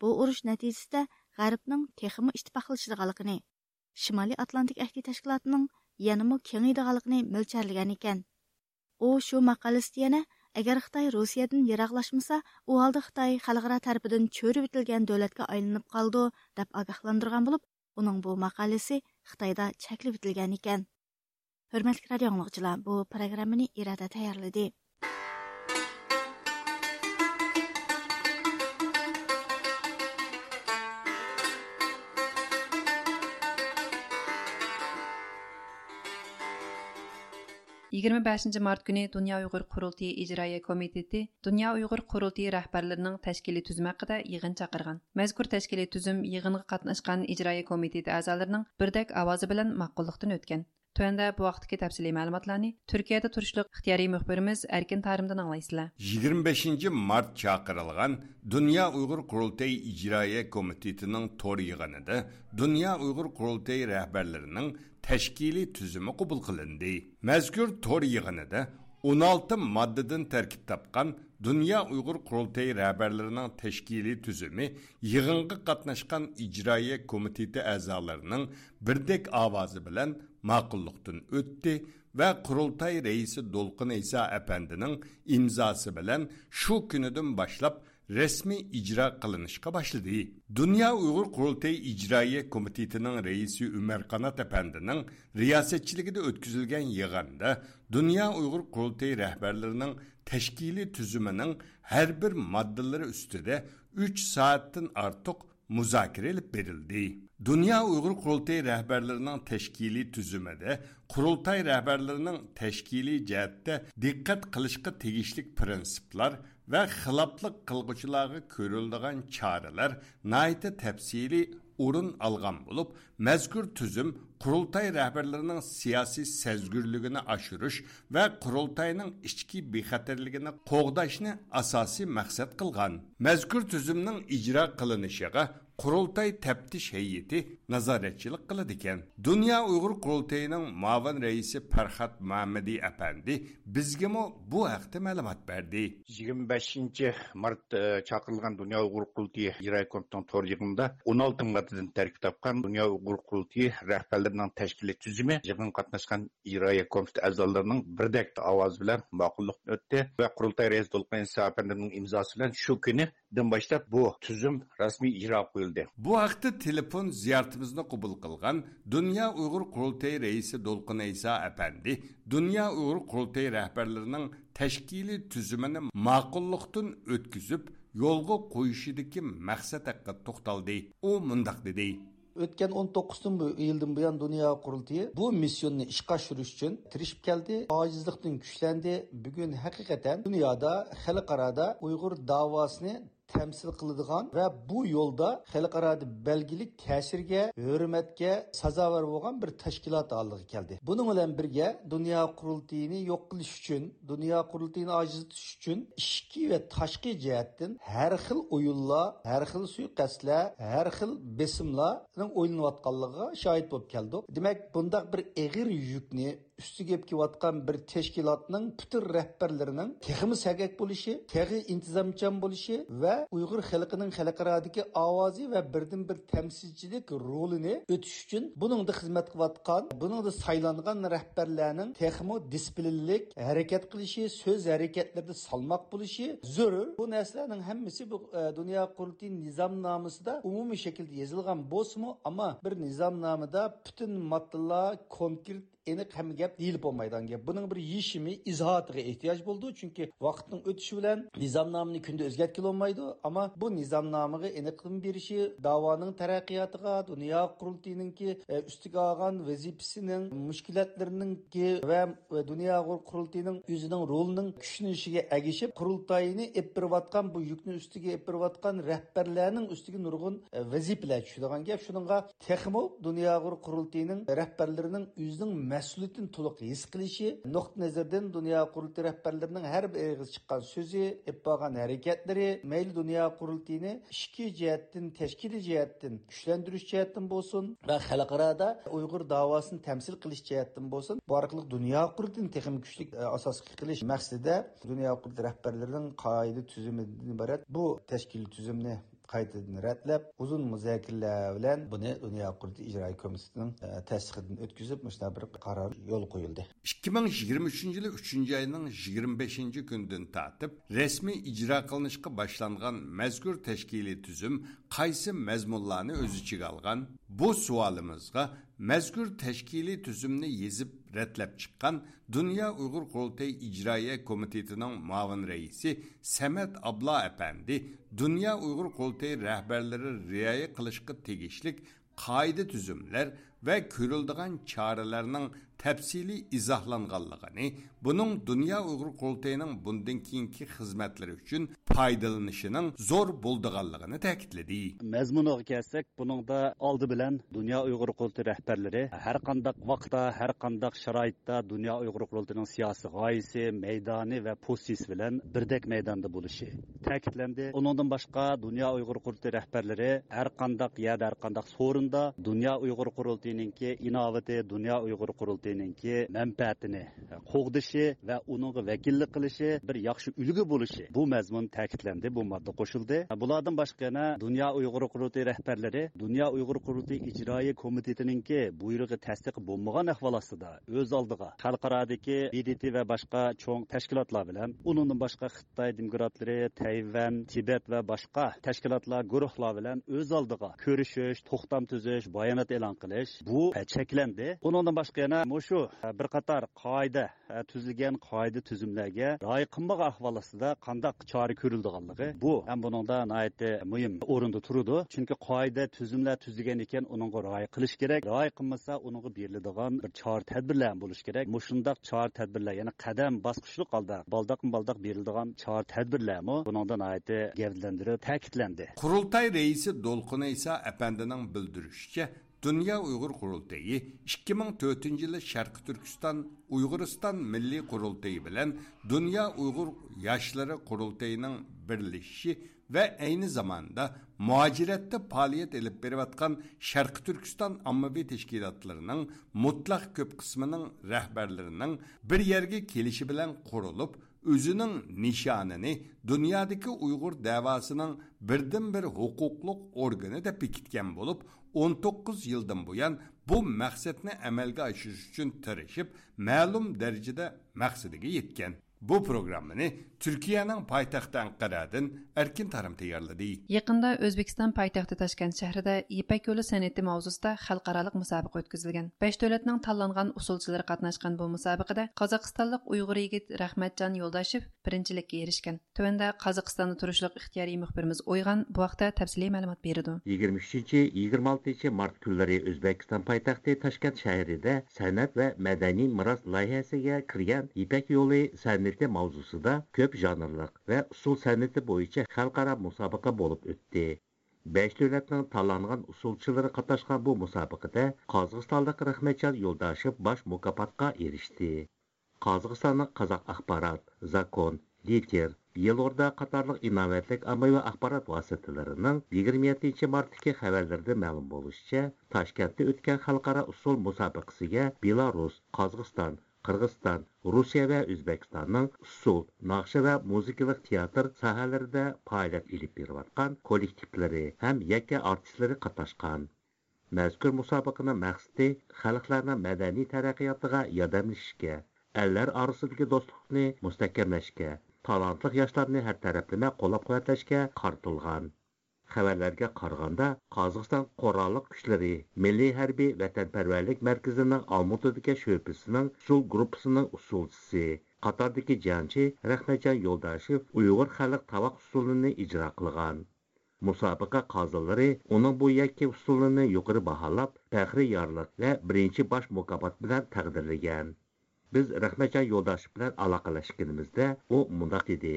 bu urush natijasida G'arbning texmi ittifoqlashadiganligini, Shimoliy Atlantik ahdi tashkilotining yanama kengaydiganligini mo'lcharlagan ekan. u shu maqolasida yana agar xitoy rossiyadan yiroqlashmasa u holda xitoy xalqaro tarafidan cho'rib etilgan davlatga aylanib qoldi deb ogohlantirgan bo'lib uning bu maqolasi xitoyda cheklab etilgan ekan hurmatli radio bu 25 март күні Дүния Уйғур Құрылтайы İcraiye Комитеті Дүния Уйғур Құрылтайы рәхбарларының тәшкилі түзім хақында иғын чақырған. Мәзкур тәшкилі түзім иғынғы қатнышқан İcraiye Комитеті әгъзаларының бірдәк авазы білін макуллыктан өткен. Төнде бу вакытки тәфсилий мәгълүматларны Төркиядә турышлык ихтиярий мөхбирimiz Әркин Тарымдан аңлайсызлар. 25 март чакырылган Дөнья Уйгыр Курултай иҗраия комитетының тор йыгынында Дөнья Уйгыр Курултай рәһбәрләренең тәшкили төзүме кабул кылынды. Мәзкур тор йыгынында 16 маддадан tarkib тапкан dunyo uyg'ur курултай rahbarlarining tashkiliy tuzumi yig'inga катнашкан ijroiya komiteti a'zolarining birdek авазы bilan ma'qulluqdan o'tdi va qurultay raisi Dolqin Isa apandinin imzosi bilan shu kunidan boshlab rasmiy ijro qilinishga boshladi. Dunyo uyg'ur qurultay ijroiya komitetining raisi umar qanat apandining riyosatchiligida o'tkazilgan yig'inda dunyo uyg'ur qurultay rahbarlarining tashkiliy tuzumining har bir moddalari ustida uch soatdan ortiq müzakirə edib verildi. Dünya Uyğur Qurultay rəhbərlərinin təşkili tüzümədə Qurultay rəhbərlərinin təşkili cəhətdə diqqat qilishqa tegishlik prinsiplar ve xilaplıq qılğıçılara görüldüyən çarələr nəhayət təfsili o'rin olgan bo'lib mazkur tuzum qurultay rahbarlarining siyosiy sezgurligini oshirish va qurultayning ichki bexatarligini qo'g'dashni asosiy maqsad qilgan mazkur tuzumning ijro qilinishiga qurultay taftish hayiti nazoratchilik qiladi ekan dunyo uyg'ur qurultayining muavin raisi farhad muhammadiy apandi bizgami bu haqda ma'lumot berdi. yigirma beshinchi mart e, chaqirilgan dunyo uyg'ur qurultiyi ijro komiteting to'r yig'inida o'n olti moddadan tarkib topgan dunyo uyg'ur qurultiyi rahbarlarining tashkiliy tuzumi yig'in qatnashgan ijroiya komiteti a'zolarining birdek ovoz bilan ma'qullik o'tdi va qurultay raisi to'lqin apandining imzosi bilan shu kuni dan boshlab bu tuzum rasmiy ijro qo'yildi bu haqda telefon ziyoratimizni qabul qilgan dunyo uyg'ur qurultayi raisi do'lqin ayso apandi dunyo uyg'ur qurultayi rahbarlarining tashkiliy tuzumini ma'qullikdan o'tkazib yo'lga qo'yishidagi maqsad haqida to'xtaldi. U mundoq dedi. O'tgan 19 yildan buyon dunyo qurultiyi bu missionni ishga oshirish uchun tirishib keldi. Ojizlikdan kuchlandi. Bugun haqiqatan dunyoda xalqaroda uyg'ur davosini təmsil qiladigan va bu yo'lda xalqarada belgilik ta'sirga hurmatga sazavar bo'lgan bir tashkilot oldiga keldi. Buning bilan birga dunyo qurultiyini yo'q qilish uchun dunyo ojiz ojizlatish uchun ichki va tashqi jihatdan har xil o'yinlar har xil suiqasdlar har xil besimlarning o'ylanayotganligiga shohid bo'lib keldik demak bundaq bir eg'ir yukni üstü gep kelayotgan bir teşkilatının butun rahbarlarining texmi sagak bo'lishi texi intizomchan bo'lishi va uyg'ur xalqining xalqarodagi ovozi va birden bir tamsilchilik rolini o'tish uchun buningda xizmat qilayotgan buningda saylangan rahbarlarning texmi disiplinlik harakat qilishi so'z hareketlerde salmoq bo'lishi zarur bu narsalarning hammasi bu e, dunyo qurultiy nizomnomasida umumiy shaklda yozilgan bo'lsinmi ammo bir nizam namı da bütün maddeler konkret aniq hamma gap deyilib bo'lmaydigan gap. Buning bir yechimi izohatiga ehtiyoj bo'ldi. Chunki vaqtning o'tishi bilan nizomnomani kunda o'zgartkilolmaydi ammo bu nizomnomaga aniqlik berishi davoning taraqqiyotiga dunyo qurultiyninki e, ustiga olgan vazifasining mushkulotlarininki va dunyo qurultiyning o'zining rolining kuchlanishiga agishib qurultayini epirayotgan bu yukni ustiga epirayotgan rahbarlarning ustiga nurg'un e, vazifalar tushadigan gap. Shuninga texmo dunyo qurultiyning rahbarlarining o'zining mas'uliyatini to'liq his qilishi nuqta nazardan dunyo qurultiyi rahbarlarining har bir og'iz chiqqan so'zi bo'lgan harakatlari mayli dunyo qurultiyini ishki jihatdan tashkiliy jihatdan kuchlantirish jihatdan bo'lsin va xalqaroda uyg'ur davosini tamsil qilish jihatdan bo'lsin bu orqali e, asosga qilish maqsadida dunyo rahbarlarining qoida tuzumidan iborat bu tashkiliy qaytadan rətlab uzun müzakirələr bilan buni Dünya Qurultayı İcra Komitetining e, tasdiqidan o'tkazib mana bir qaror yo'l qo'yildi. 2023 yili 3 ayning 25 kundan tortib rasmiy ijro qilinishga boshlangan mazkur tashkiliy tuzum qaysi mazmunlarni o'z ichiga olgan? Bu savolimizga mazkur tashkiliy tuzumni yezib ratlab chiqqan dunyo uyg'ur qurultay ijroiya komitetining muavin raisi samat ablo apandi dunyo uyg'ur qurultay rahbarlari rioya qilishga tegishlik qoida tuzumlar va ko'rildigan choralarning tafsiliy izohlanganligini buning dunyo uyg'ur qurultayining bundan keyingi xizmatlari uchun foydalanishining zo'r bo'ldiganligini ta'kidladi. Mazmuniga kelsak buningda oldi bilan dunyo uyg'ur qurultayi rahbarlari har qandaq vaqtda har qandaq sharoitda dunyo uyg'ur qurultayining siyosiy g'oyasi maydoni va pozitsiyasi bilan birdek maydonda bo'lishi ta'kidlandi. Undan boshqa dunyo uyg'ur qurultayi rahbarlari har qandaq yerda har qandaq so'rinda dunyo uyg'ur qurultayininki inovati dunyo uyg'ur qurultayi qurultayninki manfaatini qo'g'dishi va uningga vakillik qilishi bir yaxshi ulgu bo'lishi bu mazmun ta'kidlandi bu modda qo'shildi. Bulardan boshqa yana dunyo uyg'ur qurultiy rahbarlari dunyo uyg'ur qurultiy ijroiya komitetininki buyrug'i tasdiq bo'lmagan ahvol ostida o'z oldiga xalqarodagi bdt va boshqa cho'ng tashkilotlar bilan undan boshqa xitoy demokratlari tayvan tibet va boshqa tashkilotlar guruhlar bilan o'z oldiga ko'rishish to'xtam tuzish bayonot e'lon qilish bu cheklandi. Undan boshqa yana shu e, bir qator qoida e, tuzilgan qoida tuzumlarga rioya qilmagan ahvol ostida qandaq chora ko'rildiganligi bu ham buningda muhim o'rinda turadi. Chunki qoida tuzumlar tuzilgan ekan unga rioya qilish kerak. Rioya qilmasa unga beriladigan bir chora tadbirlar bo'lishi kerak. Mushundoq chora tadbirlar ya'ni qadam bosqichli holda baldoqma baldoq beriladigan chora tadbirlarmi buningda gavdlantirib ta'kidlandi. Qurultay raisi do'lqin iso apandining bildirishicha Дүния ұйғыр Qurultayı 2004-cü Шарқы Түркістан-Уйғырыстан милли Milli білен bilan ұйғыр Uyğur Yaşları Qurultayının birleşişi ve aynı zamanda muhacirette faaliyet edip verivatkan Şərqi Türkistan ammavi teşkilatlarının mutlak köp kısmının rehberlerinin bir yerge kelişi bilen kurulup özünün nişanını dünyadaki Uygur davasının birden bir hukukluk organı da pikitken 19 yildan buyon bu maqsadni amalga oshirish uchun tirishib, ma'lum darajada maqsadiga yetgan. Bu programmını Türkiye'nin paytaxtı Ankara'dan Erkin Tarım tayarladı. Yakında Özbekistan paytaxtı Taşkent şehrinde İpek Yolu sənəti mavzusunda usulçuları bu müsabiqədə Qazaxstanlıq Uyğur yigit Rahmatcan Yoldashev birincilikə erişkən. Tövəndə Qazaxstanda turuşluq ixtiyari müxbirimiz Oyğan bu vaxtda təfsili məlumat verirdi. 23-26 mart günləri Özbekistan paytaxtı Taşkent şəhərində sənət və mədəni miras layihəsiyə kirgan İpek Yolu san'ati mavzusida ko'p janrliq va usul san'ati bo'yicha xalqaro musobaqa bo'lib o'tdi besh davlatning tanlangan usulchilari qatnashgan bu musobaqada qozog'istonlik rahmatjon yo'ldoshev bosh mukofotga erishdi qozog'istonning qozoq axborot zakon Yelorda qatorliq innovatlik ommaviy axborot vositalarining 27 martdagi xabarlarda ma'lum bo'lishicha, Toshkentda o'tgan xalqaro usul musobaqasiga Belarus, Qozog'iston, Qirg'iziston, Rossiya va O'zbekistonning usul, naqsha va muzikalik teatr sohalarida faoliyat ilib berayotgan kollektivlari ham yakka artistlari qatnashgan. Mazkur musobaqaning maqsadi xalqlarning madaniy taraqqiyotiga yordamlashishga, allar orasidagi do'stlikni mustahkamlashga, talantli yoshlarni har taraflama qo'llab-quvvatlashga qaratilgan xəbərlərə qaraganda Qazaxstan Qorallıq Gücləri Milli Hərbi Vətənpərvərlik Mərkəzinin Almutadakı şöbəsinin Sul qrupsunun usulçusu Qatardakı cəngçi Rəhməcan Yoldashev Uyğur xalq tavaq usulunu icra qılğan. Müsabiqə qazıları onun bu yakki usulunu yuqarı bahalab, fəxri yarlıq və birinci baş mükafat bilan təqdirləyən. Biz Rəhməcan Yoldashev bilan əlaqələşdiyimizdə o mündəq dedi: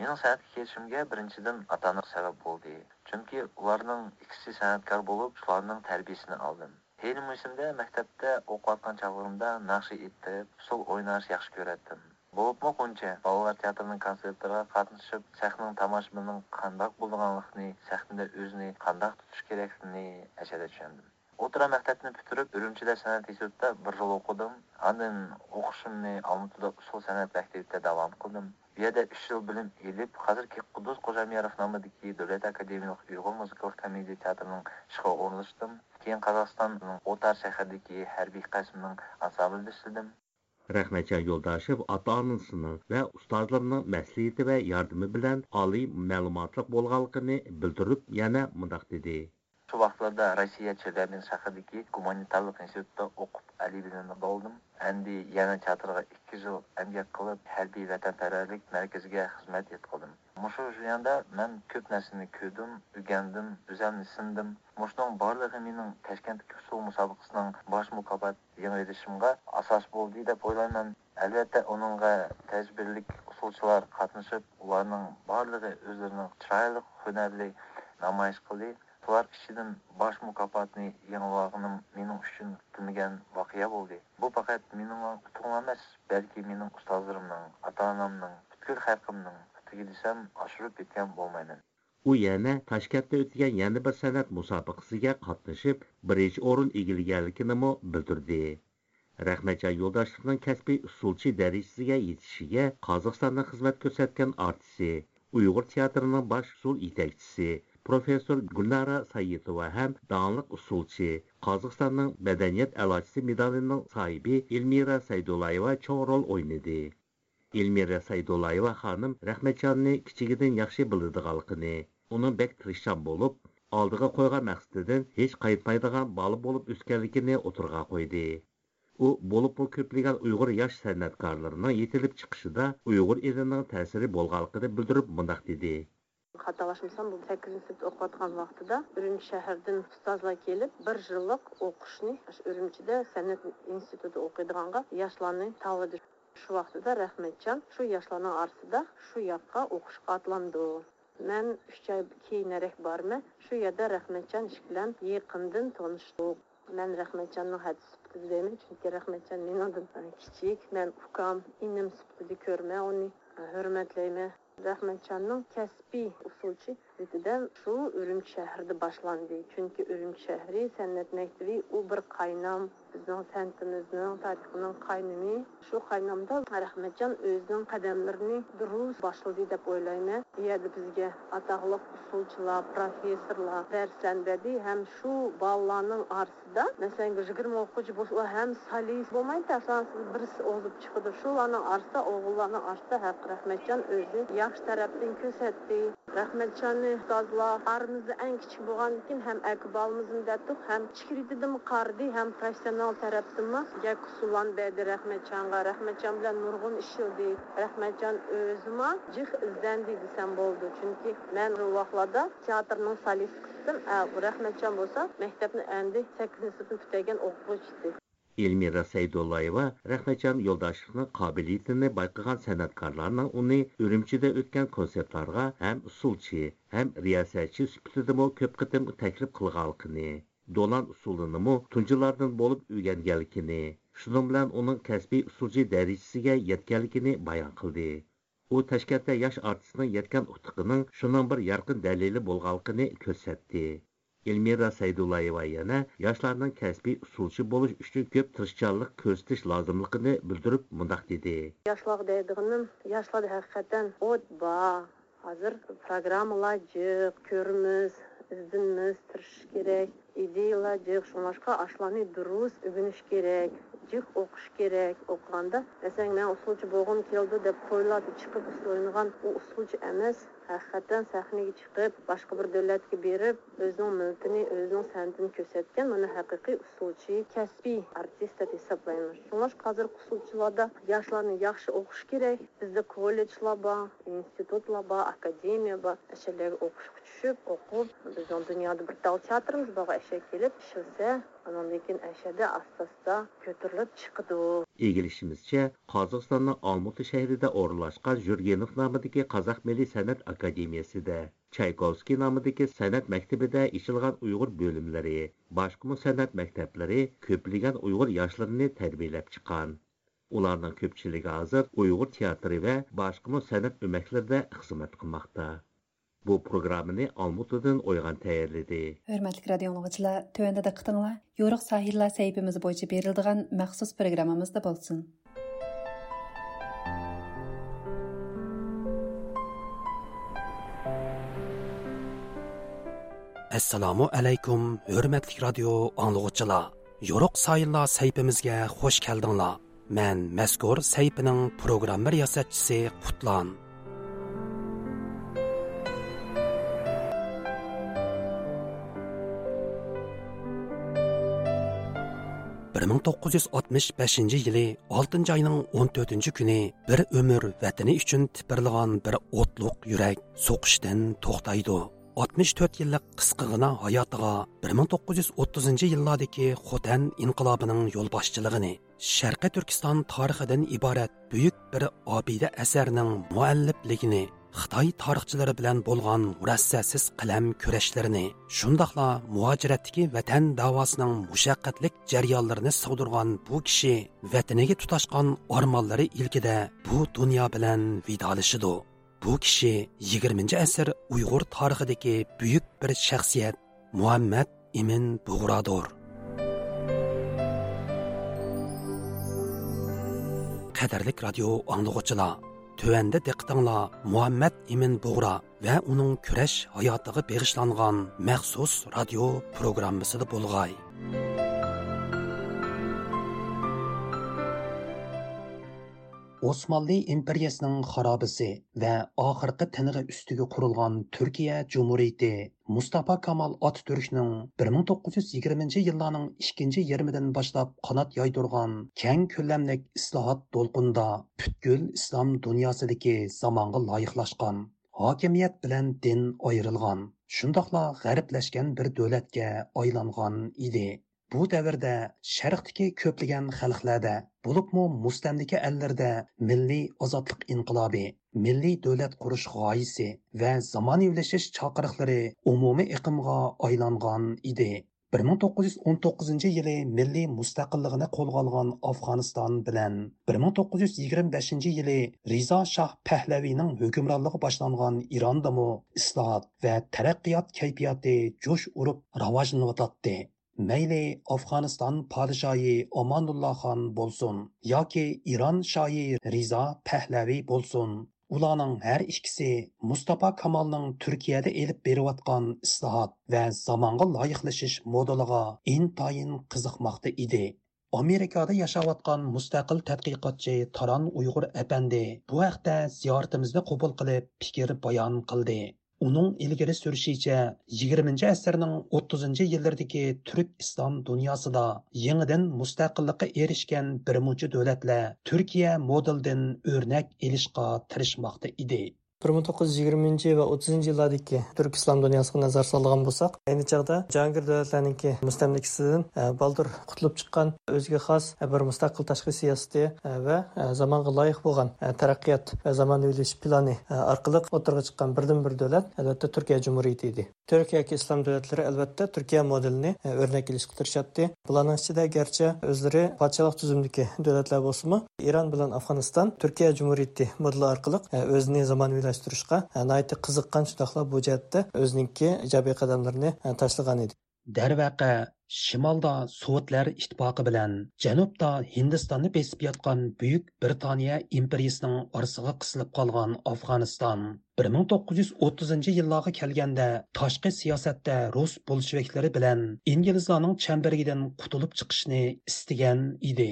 менің сәнәтке келішімге біріншіден ата ана сәбәп болды. Чөнки олардың ікісі сәнәткар болып шулардың тәрбиесін алдым. Хейнім есімде мектепте оқып жатқан шағымда нақшы еттіріп сол ойнашы жақсы көретін болып мо онша балалар театрының концерттарға қатысып сахнаның тамашабының қандай болғанлығын сахнада өзіне қандай тұтыш керектігін әшәде түсіндім o'tira maktabni bitirib urumchilar san'at institutida bir yil o'qidim andin o'qishimni olmaotada usul san'at давам davom qildim bu білім еліп, yil bilim ilib hozirgi qudus qo'shamiyarov nomidagi Академиялық akademiyalik музыкалық комедия театрының teatrining ishga Кейін Қазақстанның qozog'istonning o'tar shahridagi harbiy qismning Юлдашев ата-анасының ва устазларының мәслихәте ва ярдәме белән али мәгълүматлык білдіріп, яна деді. Şu vaxtlarda Rossiya Çerdabin şəhərindəki humanitarlıq institutda oxub əliliyini doldum. Әнді yana çatırğa 2 yıl əmək qılıb hərbi vətənpərvərlik mərkəzinə қызмет etdim. Muшу жүйенде мен көп нәсіні ködüm, үгендім, özəmni sindim. Мошның барлығы менің Ташкенттегі су мұсабықысының баш мұқабат еңірдішімға асас болды деп ойлаймын. Әлбәттә, оныңға тәжбірлік ұсылшылар қатнышып, оларның барлығы өзлерінің чырайлық, хөнәрлі намайыш қылды. Bular kişinin baş mukapatını yanılağının mənim üçün bilməyən vaqea oldu. Bu faqat mənim tutuğum emas, bəlkə mənim ustazlarımın, ata-anamın, bütün xalqımın, tügü desəm aşırıb bitən olmayın. U yana Toshkentda o'tgan yana bir san'at musobaqasiga qatnashib, birinchi o'rin egilganligini bildirdi. Rahmatjon Yo'ldoshevning kasbiy usulchi darajasiga yetishiga Qozog'istonda xizmat ko'rsatgan artisti, Uyg'ur teatrining bosh usul yetakchisi professor Gulnara Sayitova ham dаңлық usulchi, Qozog'istonning madaniyat alochisi medalining sohibi Elmira Saydulayeva cho'ng rol o'ynadi. Elmira Saydulayeva xonim Rahmatjonni kichigidan yaxshi biladiganligini, uning bek tirishchan bo'lib, oldiga qo'ygan maqsadidan hech qaytmaydigan bola bo'lib o'sganligini o'tirg'a qo'ydi. u bo'libmi ko'plagan uyg'ur yosh san'atkorlarining yetilib chiqishida uyg'ur elining ta'siri bo'lganligini bildirib mundoq dedi xatalaşmırsam, bu 8-ci sinifdə oxuyatqan vaxtıda Ürümçi şəhərdən ustazla kelib, bir yıllık oquşni Ürümçidə sənət institutu oquyduğanğa yaşlarını tavladı. Şu vaxtıda Rəhmətcan şu yaşlanan arasında şu yaqqa oquşqa atlandı. Mən 3 ay keyinərək barmı, şu yerdə Rəhmətcan iş bilən yaxından tanışdıq. Mən Rəhmətcanın hədis sübtidəyim, çünki Rəhmətcan mənim kiçik, mən ukam, inim sübtidi görmə, onu hörmətləyimə. Rəhmancanın kəsbi usulçu zididən şu Ürümçi şəhərdə başlandı. Çünki Ürümçi şəhəri Sənnət Məktəbi u bir qaynam bizning sənətimizin tarixinin qaynımı. Şu qaynamda Rəhmancan özünün qədəmlərini duruz başladı deyə oylayman. Deyədi bizə ataqlıq usulçular, professorlar dərsləndədi, həm şu ballarının arası da, məsələn, 20 oxucu bu həm solist, bu məntəfsansız birisi olub çıxdı. Şulanı arsa, oğullarını arsa, həq Rəhmətcan özü yaxşı tərəfdən kösətdi. Rəhmətcanı sazlar, aramızda ən kiçik bolğan ikin həm əkbalımızın dətdik, həm çikirididim qardı, həm professional tərəfdən mə. Gək usulan bədi Rəhmətcanğa, Rəhmətcan bilan nurgun işildi. Rəhmətcan özümə cix izləndi desəm boldu. Çünki mən o vaxtlarda teatrın solist qisdim rahmatjon bo'lsa maktabni endi sakkizinchi sinfni bitagan o'quvchi Elmira Saydullayeva Rahmatjon Yo'ldoshevning qobiliyatini bayqagan san'atkorlarning uni Urumchida o'tgan konsertlarga ham usulchi, ham riyosatchi sifatida ko'p qitim taklif qilganligini dolan usulinimi tunjilardan bo'lib o'rganganligini shuning bilan uning kasbiy usulchi darajasiga yetganligini bayon qildi u toshkentda yosh artistning yetgan utuqining shuning bir yorqin dalili bo'lganligini ko'rsatdi elmira saydullayeva yana yoshlarning kasbiy usulchi bo'lish uchun ko'p tirishchanlik ko'rsatish lozimligini bildirib mundoq dedi. Yoshlar deydiganim yoshlarda haqiqatan o't bor hozir programmalar jiq ko'rimiz izdinimiz tirishish kerak ideyalar cıq şumaşqa aşlanı duruz übünüş gerek, cıq oxuş gerek. Oxuyanda məsələn mən usulcu boğum keldi deb qoyulub çıxıb usulunğan o usulcu emas, haqiqatan səhnəyə çıxıb başqa bir dövlətə berib özünün miltini, özünün sənətini göstərən mana həqiqi usulçu, kəsbi artist hesab hesablanır. Şumaş hazır usulçularda yaşlarını yaxşı oxuş gerek. Bizdə kollejlar var, institutlar var, akademiya var. Əşələr oxuşuq düşüb, oxub, bizim dünyada bir dal teatrımız var, o'sha kelib ishilsa andan keyin ashada asta asta ko'tarilib chiqadi egilishimizcha qozog'istonning olmuti shahrida o'rnashgan jurgenov nomidagi qozoq milliy san'at akademiyasida chaykovskiy nomidagi san'at maktabida ishilgan uyg'ur bo'limlari boshqa san'at maktablari ko'plagan uyg'ur yoshlarini tarbiyalab chiqqan ularning ko'pchiligi hozir uyg'ur teatri va boshqa san'at o'maklarida xizmat qilmoqda bu programmani Almutadan o'ygan tayyorladi. Hörmətli radio dinləyicilər, tövəndə diqqətinizə Yoruq sahillər səhifəmiz boyunca verildigan məxsus proqramımızda bolsun. Assalomu alaykum, hörmətli radio anlıqçılar. Yoruq sayıllar səhifəmizə xoş gəldinglar. Mən məzkur səhifənin proqram riyasətçisi Qutlan. 1965 yili 6 ayning 14 kuni bir umr vatani uchun tipirlagan bir o'tliq yurak so'qishdan to'xtaydi. 64 yillik qisqagina hayotiga 1930 yillardagi xotan inqilobining yo'lboshchiligini sharqiy turkiston tarixidan iborat buyuk bir obida asarning muallifligini xitoy tarixchilari bilan bo'lgan murassasiz qalam kurashlarini shundoqla muhojiratdagi vatan davosining mushaqqatlik jarayonlarini sig'dirgan bu kishi vataniga tutashgan ormonlari ilkida bu dunyo bilan vidolishidu. Bu kishi 20 asr uyg'ur tarixidagi buyuk bir shaxsiyat muhammad imin bug'rodur. Qadarlik radio anglag'uchilar Төвәндә диqqәтеңләр Мухаммад Имин Бугра ва уның көрәш хаятыга багышланган махсус радио программасында булгай. Osmanlı imperiyasining xarobisi va oxirgi tiniga ustiga qurilgan Turkiya Cumhuriyeti Mustafa Kamal Atatürkning 1920 yillarning ikkinchi yarmidan boshlab qanot yoydirgan keng ko'lamlik islohot to'lqinda butkul islom dunyosidagi zamonga loyiqlashgan hokimiyat bilan din ayrilgan shundoqla g'arblashgan bir davlatga aylangan edi bu davrda sharqdagi ko'plagan xalqlarda bo'libmi mustamlika allarda milliy ozodlik inqilobi milliy davlat qurish g'oyisi va zamonaviylashish chaqiriqlari umumiy iqimga aylangan edi. 1919 yili milliy mustaqilligini qo'lga olgan afg'oniston bilan 1925 yili rizo shoh pahlaviyning hukmronligi boshlangan irondami islohot va taraqqiyot kayfiyati jo'sh urib rivojlanayotdi. Mayli afg'oniston podshoyi omonulloh xon bo'lsin yoki iron shoyi rizo pahlaviy bo'lsin. Ularning har ikkisi mustafa kamolning turkiyada elib berayotgan islohot va zamonga loyiqlashish modeliga intayin qiziqmoqda edi. Amerikada yashayotgan mustaqil tadqiqotchi taron uyg'ur apandi bu haqda ziyoratimizda qabul qilib fikr bayon qildi. Uning ilgari surishicha 20 asrning 30 yillardagi turk islom dunyosida yangidan mustaqillikqa erishgan birmuncha davlatlar turkiya modelidan o'rnak ilishga tirishmoqda edi бір мың тоғыз жүз жиырманшы ва отызыншы жылдардыкі түрік ислам дүниясына назар салған болсақ айны чағда жаңгір дәулетләрнікі мүстәмлікшісіден балдыр құтылып шыққан өзге хас бір мұстақыл ташқы сиясаты ва заманға лайық болған тараққият заман өлеш планы арқылы отырға шыққан бірден бір дәулет әлбетте түркия жумһуриеті еді түркия ислам дәулетлері әлбетте түркия моделіне өрнек елешке тырысады бұлардың ішінде гәрчі өздері патшалық түзімдікі дәулетлер болсын иран білен афғанстан түркия жумһуриеті моделі арқылы өзіне заман rasmiylashtirishga e, nihoyatda qiziqqan shundoqla bu jihatda o'ziniki ijobiy qadamlarni e, tashlagan edi. Darvaqa shimolda sovetlar ittifoqi bilan janubda hindistonni besib yotgan buyuk britaniya imperiyasining orsig'i qisilib qolgan afg'oniston. 1930 yillarga kelganda tashqi siyosatda rus bolsheviklari bilan inglizlarning chambarigidan qutulib chiqishni istagan edi.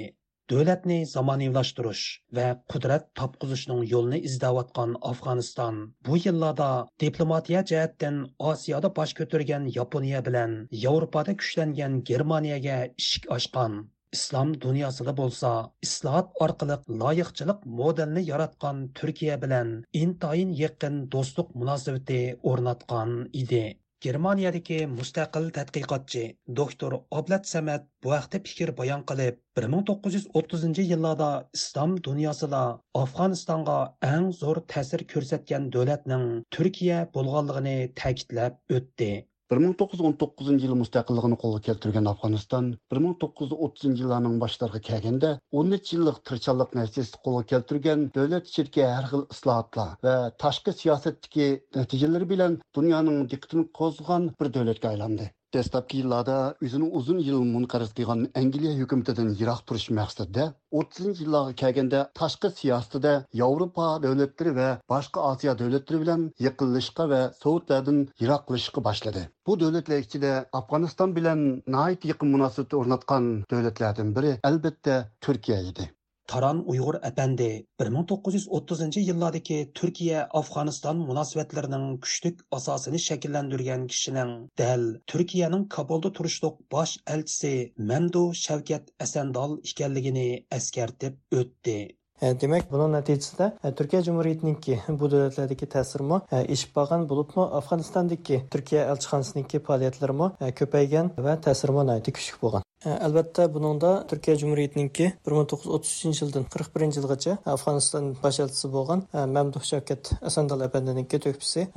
Davlatni zamoniylashtirish va qudrat topqizishning yo'lini izlayotgan afg'oniston bu yillarda diplomatiya jihatdan osiyoda bosh ko'targan yaponiya bilan yevropada kuchlangan germaniyaga ishik ochgan islom dunyosida bo'lsa islohot orqali loyiqchilik modelini yaratgan turkiya bilan intoyin yaqin do'stlik munosabati o'rnatgan edi. Germaniyadagi mustaqil tadqiqotchi doktor oblat samat bu haqda fikr bayon qilib 1930 yillarda islom dunyosida afg'onistonga eng zo'r ta'sir ko'rsatgan davlatning turkiya bo'lganligini ta'kidlab o'tdi. 1919 жылы мұстақиллығын қолға келтірген Афғанистан 1930 жылларның башларына келгенде 13 жыллык тұрчалық нәрсесі қолға келтірген дәүләт ішідегі әр хил ислахатлар ташқы сиясеттіке нәтижелер белән дөньяның диққәтен қозған бір дәүләткә айланды. Dastlabki yillarda o'zini uzun yil munqaris qilgan angliya hukumatidan yiroq turish maqsadida o'ttizinchi yillarga kelganda tashqi siyosatida yevropa davlatlari va boshqa osiyo davlatlari bilan yaqinlashishga va sovetlardan yiroqlashishga boshladi. Bu davlatlar ichida afg'oniston bilan yaqin munosabat o'rnatgan davlatlardan biri albatta turkiya edi. Taran Uyg'ur әпәнди 1930 yillardagi Turkiya Afg'oniston munosabatlarining kuchlik asosini shakllantirgan kishining dal Turkiyaning Kabulda turishliq bosh elchisi Mamdu Shavkat Asandol ekanligini eskartib o'tdi. E, demak buning natijasida e, turkiya jumuriyatiniki bu davlatlardagi ta'sirmi eshib qolgan bo'libmi afg'onistondagi turkiya elchixonasiniki faoliyatlarimi e, ko'paygan va ta'sirmi kuchli bo'lgan albatta buningda turkiya jumuriyatiniki bir ming to'qqiz yuz o'ttiz uchinchi yildan qirq birinchi yilgacha afg'oniston bosh elchisi bo'lgan mamduh shavkat asandal apandiniki to'kpisi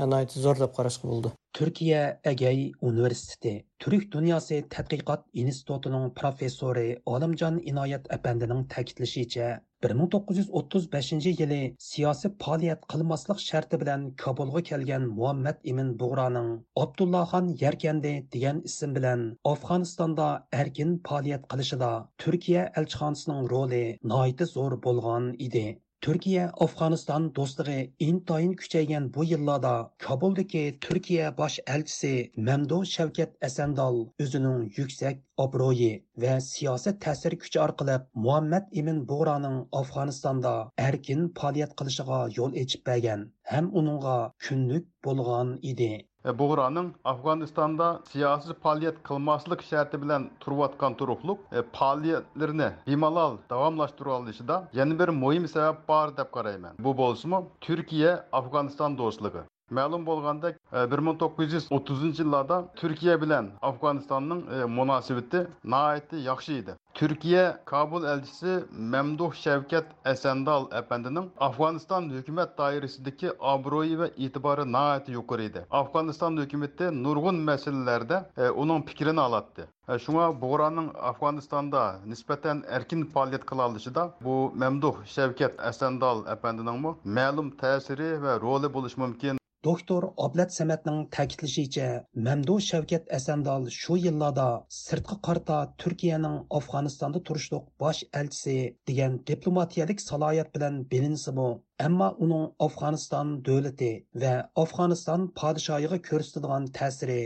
zo'r deb qarashga bo'ldi turkiya agay universiteti turk dunyosi tadqiqot institutining professori Olimjon Inoyat apandining ta'kidlashicha 1935 yili siyosiy faoliyat qilmaslik sharti bilan Kabulga kelgan Muhammad Ibn Bug'roning Abdullaxon Yarkandi degan ism bilan Afg'onistonda erkin faoliyat qilishida Turkiya elchixonasining roli noiti zo'r bo'lgan edi. turkiya afg'oniston do'stligi intoyin kuchaygan bu yillarda Kabuldagi Turkiya bosh elchisi Mamdo Shavkat asandol o'zining yuksak obro'yi va siyosiy ta'sir kuchi orqali Muhammad Ibn Bug'roning Afg'onistonda erkin faoliyat qilishiga yo'l ochib bergan ham uningga kunlik bo'lgan edi. Buğranın Afganistan'da siyasi faaliyet kılmaslık şartı bilen turvatkan turukluk e, faaliyetlerini bimalal davamlaştırılışıda yeni bir muhim sebep var dep qarayman. Bu bolsumu Türkiye Afganistan dostluğu. Ma'lum bo'lgandek 1930 yillarda Turkiya bilan Afg'onistonning e, munosabati nihoyatda yaxshi edi. Türkiye Kabul elçisi Memduh Şevket Esendal Efendi'nin Afganistan hükümet dairesindeki abroyu ve itibarı naati yukarıydı. Afganistan hükümeti nurgun meselelerde e, onun fikrini alattı. E, şuna Buğra'nın Afganistan'da nispeten erkin faaliyet kılalışı da bu Memduh Şevket Esendal Efendi'nin bu məlum tesiri ve rolü buluş mümkün. Doktor Ablat Samatning ta'kidlashicha, Mamdu Shavkat Asandal shu yillarda sirtqi qarta Turkiyaning Afg'onistonda turishliq bosh elchisi degan diplomatiyalik salohiyat bilan bilinsimi, ammo uning Afg'oniston davlati va Afg'oniston podshohiga ko'rsatadigan ta'siri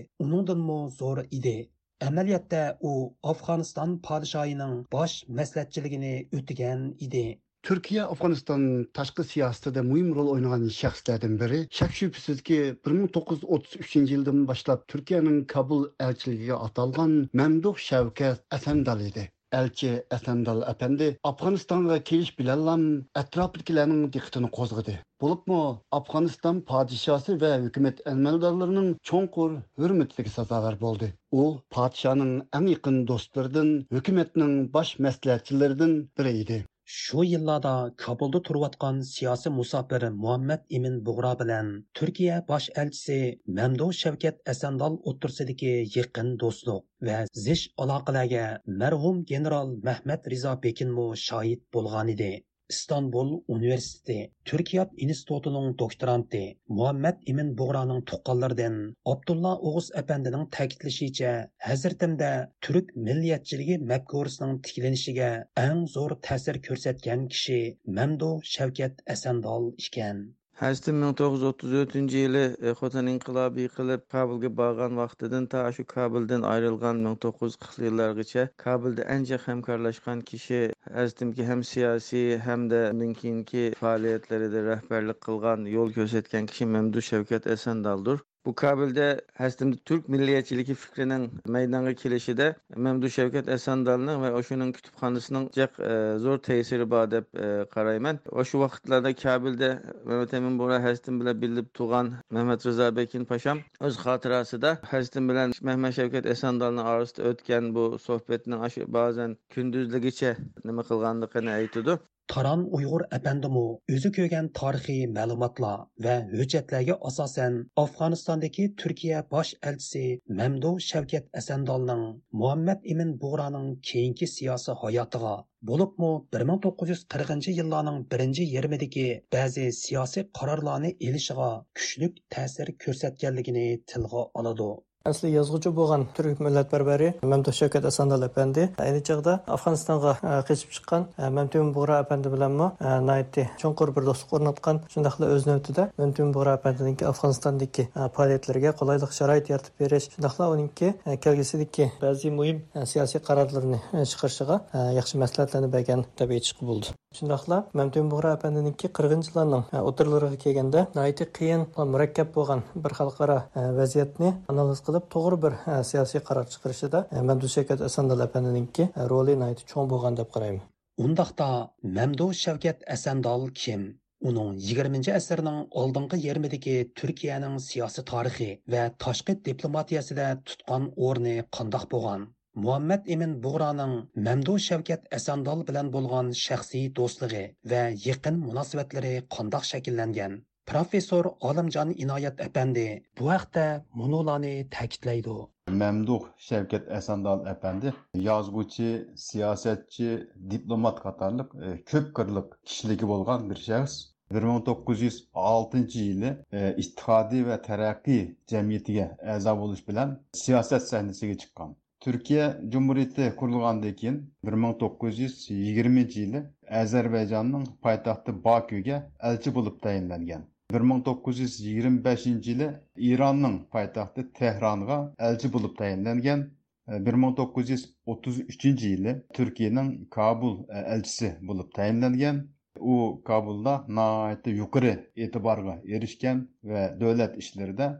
мо zo'r edi. Amaliyotda u Afg'oniston podshohining bosh maslahatchiligini o'tagan edi. Türkiye Afganistan'ın taşkı siyasette de mühim rol oynayan şahslardan biri. Şak şüphesiz ki 1933 yıldan başlap Türkiye'nin Kabul elçiliği atalgan Memduh Şevket Efendal idi. Elçi Efendal Efendi Afganistan'a keliş bilenlam etrafdakilerin dikkatini kozgadı. Bulup mu Afganistan padişası ve hükümet elmeldarlarının çonkur hürmetlik sazalar oldu. O padişanın en yakın dostlarından, hükümetinin baş məsləhətçilərindən biri idi. Shu yillarda Kabulda turayotgan siyosiy musofir Muhammad Imin Bug'ro bilan Turkiya bosh elchisi Mamdu Shavkat Asandal o'tirsidagi yaqin do'stlik va zish aloqalarga marhum general Mahmad Rizo Bekinmu shohid bo'lgan edi. İstanbul Üniversitesi Türkiye İnstitutu'nun doktoranti Muhammed İmin Buğra'nın tuqqanlardan Abdullah Oğuz Efendi'nin ta'kidlashicha Hazretimde Türk milliyetçiligi mafkurisining tiklanishiga eng zo'r ta'sir ko'rsatgan kishi Mamdu Shavkat asandol ekan. Həzrətim 1934-cü ili e, Xotan inqilobi qilib Kabulga borgan vaqtidan ta shu Kabuldan ayrılgan 1940-cı illər keçə Kabulda ancaq həmkarlaşqan kişi Həzrətimki həm siyasi, həm də bundan keyinki fəaliyyətlərində rəhbərlik qılğan, yol göstərən kişi Məmdud Şəvkət Əsəndaldır. Bu Kabil'de aslında Türk milliyatchiligi fikrinin meydana kelishida mamdu Shavkat Asandalning va o'shaning kutubxonasining jiq e, zo'r ta'siri bor deb e, qarayman. O'sha vaqtlarda Kabilda Mehmet Emin Bora hastim bilan bilib tug'an Mehmet Rizo Bekin Paşam o'z xotirasida hastim bilan Mehmet Shavkat asandalni orasida o'tgan bu suhbatning ba'zan kunduzligicha nima qilganligini aytadi. Taran Uyg'ur әпәндімі өзі көген тарихи мәліматлар və hüccətlərə asasən Afqanistandakı Türkiyə baş elçisi Məmdu Şəvkət Əsəndalның Muhammed İmin Buğranın keyinki siyasi hayotiga bo'libmi 1940 yillarning birinchi yarmidagi ba'zi siyosiy qarorlarni elishiga kuchlik ta'sir ko'rsatganligini tilga oladi. Əsli yazğıcı bolğan türk millətpərvəri Məmduh Şəvkət Əsəndal əfəndi e, eyni çağda Afğanistanğa e, keçib çıxan e, Məmtun Buğra əfəndi bilənmə nəyitdi. Çonqur bir dostluq ornatqan. Şundaqla öz növbədə Məmtun Buğra əfəndinki Afğanistandakı fəaliyyətlərə qolaylıq şərait yaratıb beriş, şundaqla onunki gəlgüsidəki bəzi mühim siyasi qərarlarını çıxarışığa yaxşı məsləhətlərini bəgən təbii çıxıb oldu. Shundoqla mamtun bug'ra apandiniki qirg'inchilarning e, o'tirlariga kelganda nayti qiyin e, murakkab bo'lgan bir xalqaro e, vaziyatni analiz qilib to'g'ri bir siyosiy qaror chiqarishida mamdu shavkat asandal apandininki roli cho'ng bo'lgan deb qarayman. Undaqda mamdu shavkat asandol kim? Uning 20 asrning oldingi yarmidagi turkiyaning siyosiy tarixi va tashqi diplomatiyasida tutgan o'rni qandoq bo'lgan? Muhammad emin bug'roning mamdu shavkat asandal bilan bo'lgan shaxsiy do'stligi va yaqin munosabatlari qandoq shakllangan? Professor olimjon inoyat apandi bu haqda munolani ta'kidlaydi. Memduh Şevket Esendal Efendi yazgıcı, siyasetçi, diplomat qatarlıq e, köp qırlıq kişiligi bolğan bir shaxs. 1906 yılı e, İttihadi ve Terakki Cemiyeti'ge əza buluş bilen siyaset sahnesiga chiqqan. Түркия Cumhuriyeti құрылғандан кейін 1920 жылы Әзербайжанның пайтақты Бакуге әлчі болып тәйінленген. 1925 жылы Иранның пайтақты Техранға әлчі болып тәйінленген. 1933 жылы Түркияның Кабул әлчісі болып тәйінленген. У Кабулда naayeti yukarı етібарға ерішкен ve devlet işleri de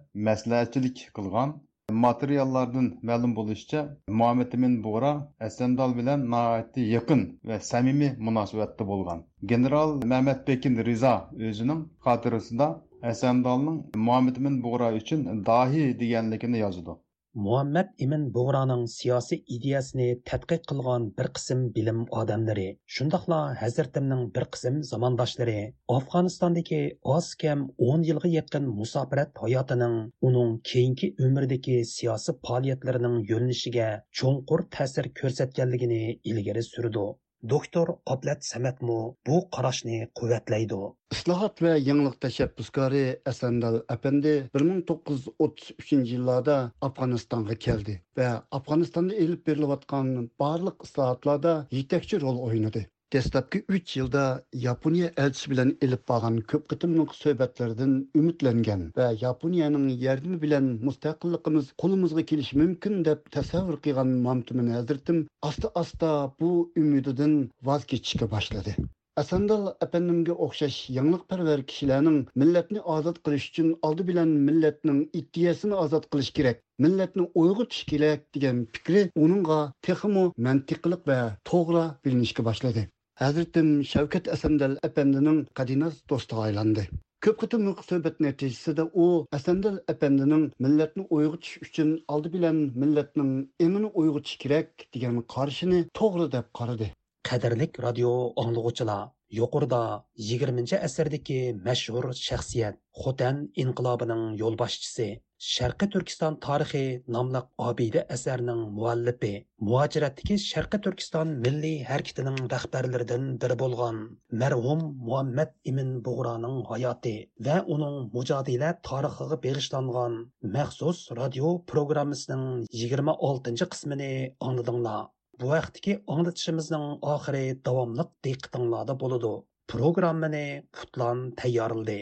қылған materiallardan ma'lum bo'lishicha muhammad amin bug'ra asandol bilan naiti yaqin va samimiy munosabatda bo'lgan general mamat pekin rizo o'zining xotirasida asandolning muhammad amin bug'ra uchun dahiy deganligini yozadi Muhammed imin bug'roning siyosiy ideyasini tadqiq qilgan bir qism bilim odamlari shundoqla hazratimning bir qism zamondoshlari afg'onistondagi oz kam 10 yilga yaqin musofirat hayotining uning keyingi umrdagi siyosiy faoliyatlarining yo'linishiga cho'nqur ta'sir ko'rsatganligini ilgari surdi. Doktor Qoblat Samatmu bu qarashni quvvatlaydi. Islohot va yangilik tashabbuskori Asandal apandi 1933 yillarda Afg'onistonga keldi va Afg'onistonda elib berilayotgan barliq islohotlarda yetakchi rol o'ynadi. Dastlabki 3 yilda Yaponiya elchisi bilan elib borgan ko'p qitimliq suhbatlardan umidlangan va Yaponiyaning yordami bilan mustaqilligimiz qo'limizga kelishi mumkin deb tasavvur qilgan Mamtumin Hazratim asta-asta bu umididan voz kechishga boshladi. Asandal apandimga o'xshash yangliqparvar kishilarning millatni ozod qilish uchun oldi bilan millatning iddiyasini ozod qilish kerak millatni uyg'otish kerak degan fikri uningga texmo mantiqliq va to'g'ri bilinishga boshladi Hazretim Shavkat Asandal apandining qadinas do'stiga aylandi. Ko'p qitimliq suhbat natijasida u Әсәндәл әпәндінің millatni uyg'otish uchun oldi bilan millatning emini uyg'otish kerak degan қаршыны to'g'ri deb qaradi. Қадірлік radio anglag'uchilar, yuqorida 20 asrdagi mashhur shaxsiyat Xotan inqilobining yo'lboshchisi Sharqi Turkiston tarixi nomli obida asarning muallifi, muajiratdagi Sharqi Turkiston milliy harakatining rahbarlaridan biri bo'lgan marhum Muhammad ibn Bug'roning hayoti va uning mujodila tarixiga bag'ishlangan maxsus radio programmasining 26 qismini angladinglar. Bu vaqtdagi anglatishimizning oxiri davomli diqqatinglarda bo'ladi. Programmani Putlan tayyorladi.